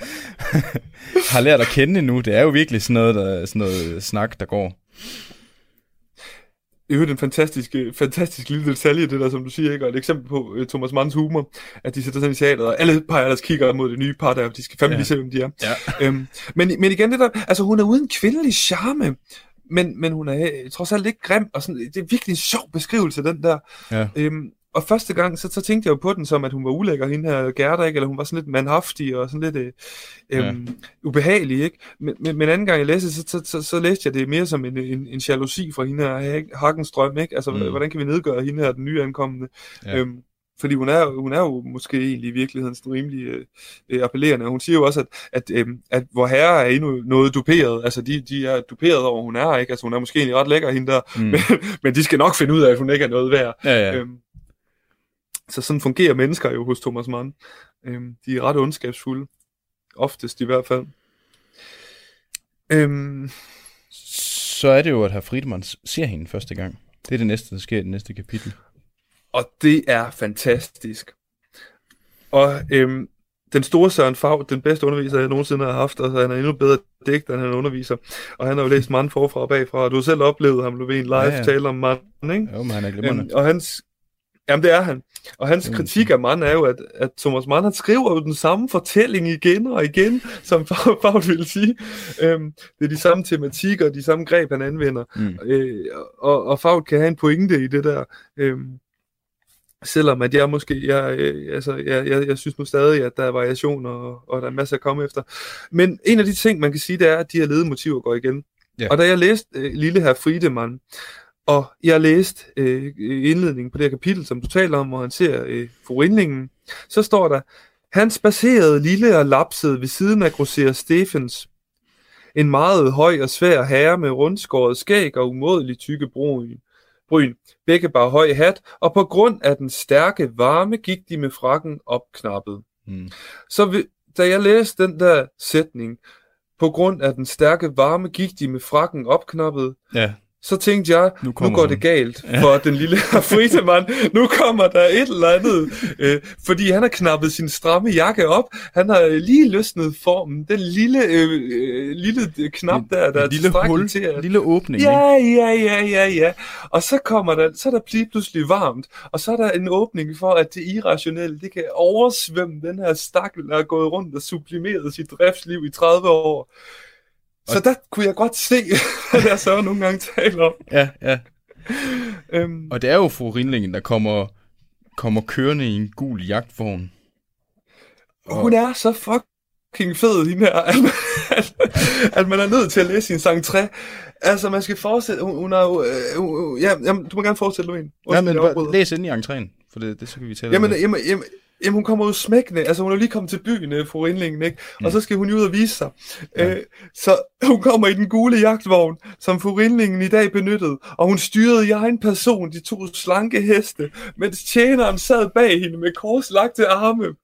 har lært at kende endnu. Det er jo virkelig sådan noget, der, sådan noget snak, der går øvrigt en fantastisk, fantastisk lille detalje, det der, som du siger, ikke? og et eksempel på uh, Thomas Manns humor, at de sætter sig i teateret, og alle peger deres kigger mod det nye par der, de skal fandme ja. lige se, hvem de er. Ja. Øhm, men, men igen, det der, altså hun er uden kvindelig charme, men, men hun er øh, trods alt ikke grim, og sådan, det er virkelig en sjov beskrivelse, den der. Ja. Øhm, og første gang, så, så tænkte jeg jo på den som, at hun var ulækker, hende her Gerda, ikke? eller hun var sådan lidt manhaftig og sådan lidt øh, ja. Øhm, ubehagelig. Ikke? Men, men, men anden gang jeg læste, så, så, så, så læste jeg det mere som en, en, en jalousi fra hende her Hagenstrøm. Ikke? Altså, mm. hvordan kan vi nedgøre hende her, den nye ankommende? Ja. Øhm, fordi hun er, hun er jo måske egentlig i virkeligheden sådan rimelig øh, øh appellerende. Hun siger jo også, at, at, øh, at hvor herre er endnu noget duperet. Altså, de, de er duperet over, hun er, ikke? Altså, hun er måske egentlig ret lækker, hende der. Mm. Men, men de skal nok finde ud af, at hun ikke er noget værd. Ja, ja. Øhm, så sådan fungerer mennesker jo hos Thomas Mann. Øhm, de er ret ondskabsfulde. Oftest i hvert fald. Øhm, så er det jo, at herr Friedemann ser hende første gang. Det er det næste, der sker i det næste kapitel. Og det er fantastisk. Og øhm, den store Søren Fag, den bedste underviser, jeg nogensinde har haft, og han er endnu bedre digter, end han underviser. Og han har jo læst mand forfra og bagfra, og du har selv oplevet ham, ved en live ja, ja. tale om mand, ikke? Jo, men han er glimrende. Øhm, og hans, Jamen, det er han. Og hans mm. kritik af Mann er jo, at, at Thomas Mann, han skriver jo den samme fortælling igen og igen, som Paul ville sige. Øhm, det er de samme tematikker, de samme greb, han anvender. Mm. Øh, og, og Favl kan have en pointe i det der. Øhm, selvom at jeg måske, jeg, øh, altså, jeg, jeg, jeg synes nu stadig, at der er variation, og, og der er masser at komme efter. Men en af de ting, man kan sige, det er, at de her ledemotiver går igen. Yeah. Og da jeg læste øh, Lille her Friedemann, og jeg læste øh, indledningen på det her kapitel, som du taler om, hvor han ser øh, forindlingen, så står der, han spacerede lille og lapsede ved siden af grosser Stephens, en meget høj og svær herre med rundskåret skæg og umådeligt tykke bryn. bryn. Begge bare høj hat, og på grund af den stærke varme gik de med frakken opknappet. Mm. Så vi, da jeg læste den der sætning, på grund af den stærke varme gik de med frakken opknappet, ja så tænkte jeg, nu, nu går det galt ja. for den lille Friedemann. Nu kommer der et eller andet, øh, fordi han har knappet sin stramme jakke op. Han har lige løsnet formen. Den lille, øh, øh lille knap der, der er lille hul, til at... lille åbning. Ja, ja, ja, ja, ja. Og så kommer der, så er der lige pludselig varmt, og så er der en åbning for, at det irrationelle, det kan oversvømme den her stakkel, der er gået rundt og sublimeret sit driftsliv i 30 år. Så der kunne jeg godt se, hvad jeg så nogle gange taler om. Ja, ja. øhm, og det er jo fru Rindlingen, der kommer, kommer kørende i en gul jagtvogn. Og... Hun er så fucking fed, hende her, at man, at, at man er nødt til at læse sin sang 3. Altså, man skal forestille, hun, hun er jo, øh, ja, jamen, du må gerne forestille, Louise. Ja, men bare, læs ind i entréen, for det, det så kan vi tale jamen, jamen, jamen, Jamen, hun kommer ud smækkende. Altså, hun er lige kommet til byen, øh, fru Indlingen, ikke? Og mm. så skal hun ud og vise sig. Ja. Øh, så hun kommer i den gule jagtvogn, som fru Indlingen i dag benyttede. Og hun styrede i egen person de to slanke heste, mens tjeneren sad bag hende med korslagte arme.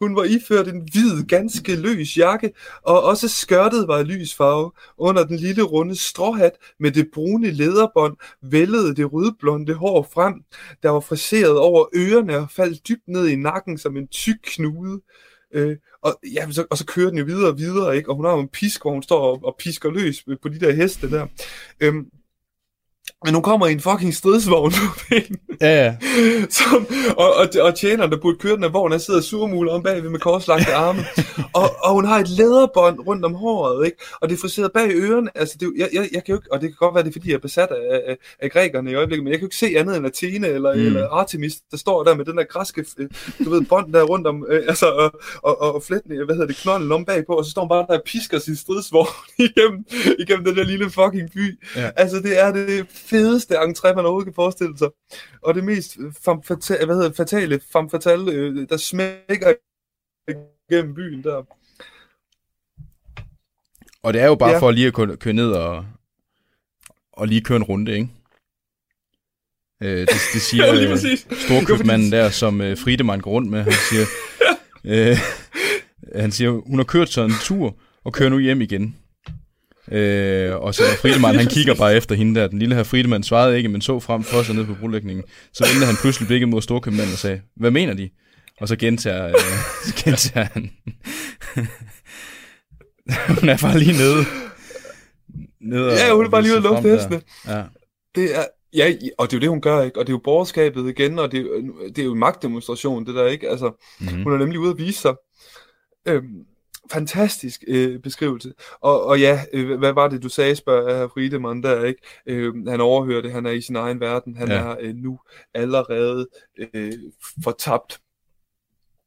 Hun var iført en hvid, ganske løs jakke, og også skørtet var lys farve. Under den lille runde stråhat med det brune lederbånd vældede det rødblonde hår frem, der var friseret over ørerne og faldt dybt ned i nakken som en tyk knude. Øh, og, ja, så, og så kører den jo videre og videre, ikke? og hun har jo en pisk, hvor hun står og, og pisker løs på de der heste der. Øhm, men hun kommer i en fucking stridsvogn på banen. Ja, ja. Som, og, og, og tjeneren, der burde køre den af vognen, sidder surmuler om bagved med korslagte arme. og, og hun har et læderbånd rundt om håret, ikke? Og det er friseret bag ørerne. Altså, det, jeg, jeg, jeg kan jo ikke, og det kan godt være, det er, fordi jeg er besat af, af, af grækerne i øjeblikket, men jeg kan jo ikke se andet end Athene eller, mm. eller Artemis, der står der med den der græske, øh, du ved, bånd der rundt om, øh, altså, og, og, og flætten, hvad hedder det, knolden om bagpå, og så står hun bare der og pisker sin stridsvogn igennem, igennem den der lille fucking by. Ja. Altså, det er det fedeste entré, man overhovedet kan forestille sig. Og det mest fam fatale, hvad hedder, fatale, fam fatale, øh, der smækker igennem byen der. Og det er jo bare ja. for lige at køre, køre ned og, og lige køre en runde, ikke? Øh, det, det siger ja, øh, storkøbmanden der, som øh, Friedemann går rundt med. Han siger, øh, han siger, hun har kørt sig en tur og kører nu hjem igen. Øh, og så Friedemann, han kigger bare efter hende der. Den lille her Friedemann svarede ikke, men så frem for sig ned på brolægningen. Så vendte han pludselig blikket mod storkøbmanden og sagde, hvad mener de? Og så gentager, øh, så gentager han. hun er bare lige nede. nede ja, hun er bare lige ude lufte hestene. Ja. Det er, Ja, og det er jo det, hun gør, ikke? Og det er jo borgerskabet igen, og det er, det er jo en magtdemonstration, det der, ikke? Altså, mm-hmm. hun er nemlig ude at vise sig. Øhm, fantastisk øh, beskrivelse. Og, og ja, øh, hvad var det, du sagde, spørger herr Friedemann der, ikke? Øh, han overhører det, han er i sin egen verden, han ja. er øh, nu allerede øh, fortabt,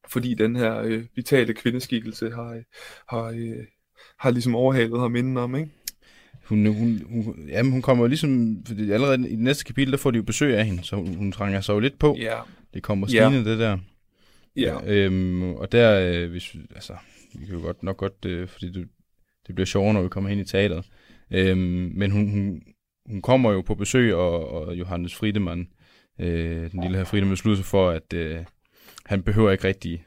fordi den her øh, vitale kvindeskikkelse har, har, øh, har ligesom overhalet ham indenom, ikke? Hun, hun, hun, jamen, hun kommer ligesom, fordi allerede i det næste kapitel, der får de jo besøg af hende, så hun, hun trænger sig jo lidt på. Ja. Det kommer snigende, ja. det der. Ja. Øhm, og der, øh, hvis, altså, vi kan jo godt, nok godt, øh, fordi det, det bliver sjovere, når vi kommer ind i teateret. Øhm, men hun, hun, hun kommer jo på besøg, og, og Johannes Friedemann, øh, den lille her Friedemann, beslutter sig for, at øh, han behøver ikke rigtig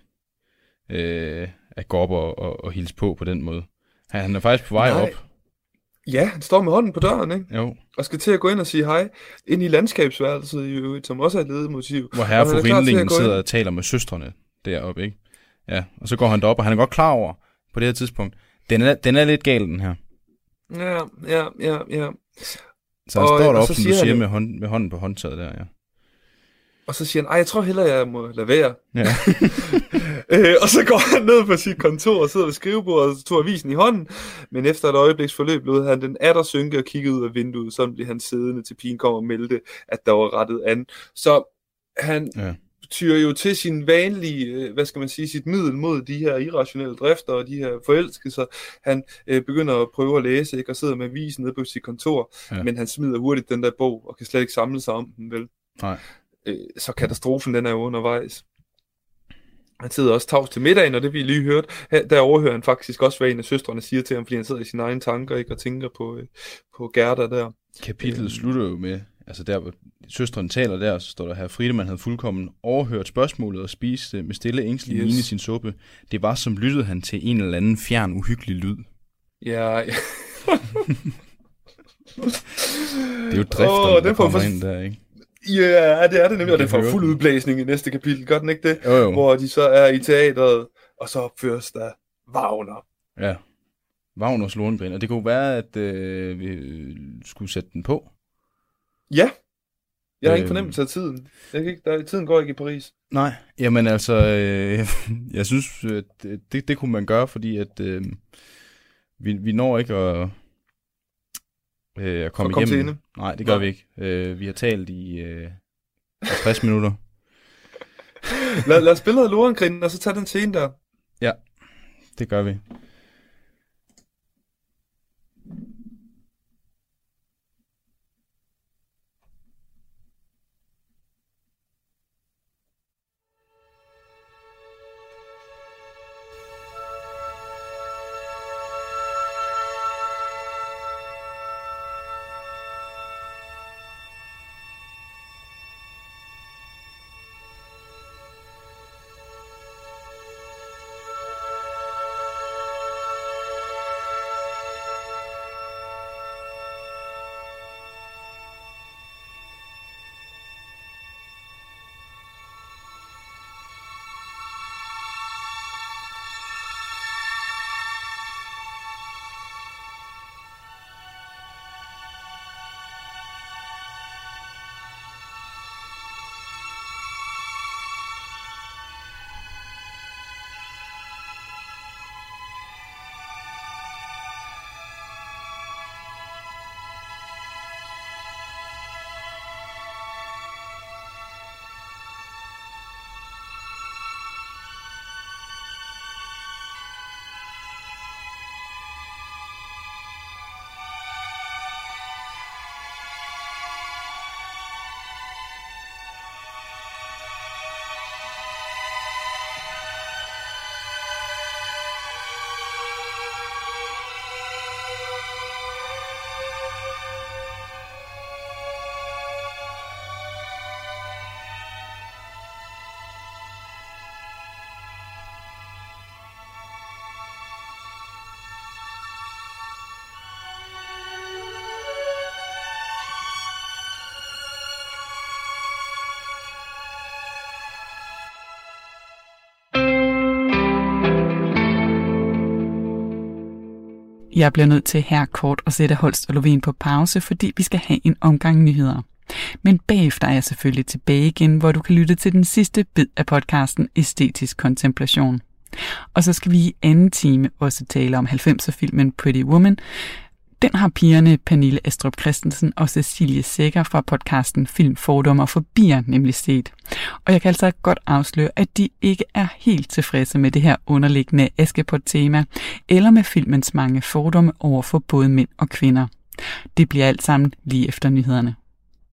øh, at gå op og, og, og hilse på på den måde. Han, han er faktisk på vej Nej. op Ja, han står med hånden på døren, ikke? Jo. Og skal til at gå ind og sige hej, ind i landskabsværelset i øvrigt, som også er et ledemotiv. Hvor herre for Rindlingen sidder og taler med søstrene deroppe, ikke? Ja, og så går han derop, og han er godt klar over på det her tidspunkt, den er, den er lidt gal, den her. Ja, ja, ja, ja. Så han og, står deroppe, som du siger, med, hånd, med hånden på håndtaget der, ja. Og så siger han, ej, jeg tror hellere, jeg må lade være. Ja. øh, og så går han ned på sit kontor og sidder ved skrivebordet og tog avisen i hånden. Men efter et øjebliks forløb lod han den atter synke og kiggede ud af vinduet. Sådan blev han siddende til pigen kom og meldte, at der var rettet an. Så han ja. Tyrer jo til sin vanlige, øh, hvad skal man sige, sit middel mod de her irrationelle drifter og de her forelskelser. Han øh, begynder at prøve at læse, ikke, og sidder med avisen nede på sit kontor. Ja. Men han smider hurtigt den der bog og kan slet ikke samle sig om den, vel? Nej øh, så katastrofen den er jo undervejs. Han sidder også tavs til middagen, og det vi lige hørt, her, der overhører han faktisk også, hvad en af søstrene siger til ham, fordi han sidder i sine egne tanker ikke, og tænker på, øh, på Gerda der. Kapitlet øh, slutter jo med, altså der søstren taler der, så står der her, Friedemann havde fuldkommen overhørt spørgsmålet og spiste med stille ængstelig yes. mine sin suppe. Det var som lyttede han til en eller anden fjern uhyggelig lyd. Ja, ja. det er jo drifterne, oh, der kommer for... ind der, ikke? Ja, det er det nemlig, og den får fuld udblæsning i næste kapitel, gør den ikke det? Jo, jo. Hvor de så er i teatret, og så opføres der Wagner. Ja, Wagners Lohengrin, og det kunne være, at øh, vi skulle sætte den på. Ja, jeg har øh, ikke fornemmelse af tiden. Jeg kan ikke, der, tiden går ikke i Paris. Nej, jamen altså, øh, jeg synes, det, det, kunne man gøre, fordi at øh, vi, vi når ikke at øh, at komme igennem. Nej, det gør Nej. vi ikke. Øh, vi har talt i øh, 50 minutter. lad, lad os spille noget Lorenkrinden, og så tage den scene der. Ja, det gør vi. Jeg bliver nødt til her kort at sætte Holst og Lovén på pause, fordi vi skal have en omgang nyheder. Men bagefter er jeg selvfølgelig tilbage igen, hvor du kan lytte til den sidste bid af podcasten Æstetisk Kontemplation. Og så skal vi i anden time også tale om 90'er-filmen Pretty Woman, den har pigerne Pernille Astrup Christensen og Cecilie Sækker fra podcasten Film, Fordomme og Forbier nemlig set. Og jeg kan altså godt afsløre, at de ikke er helt tilfredse med det her underliggende Askepot-tema, eller med filmens mange fordomme over for både mænd og kvinder. Det bliver alt sammen lige efter nyhederne.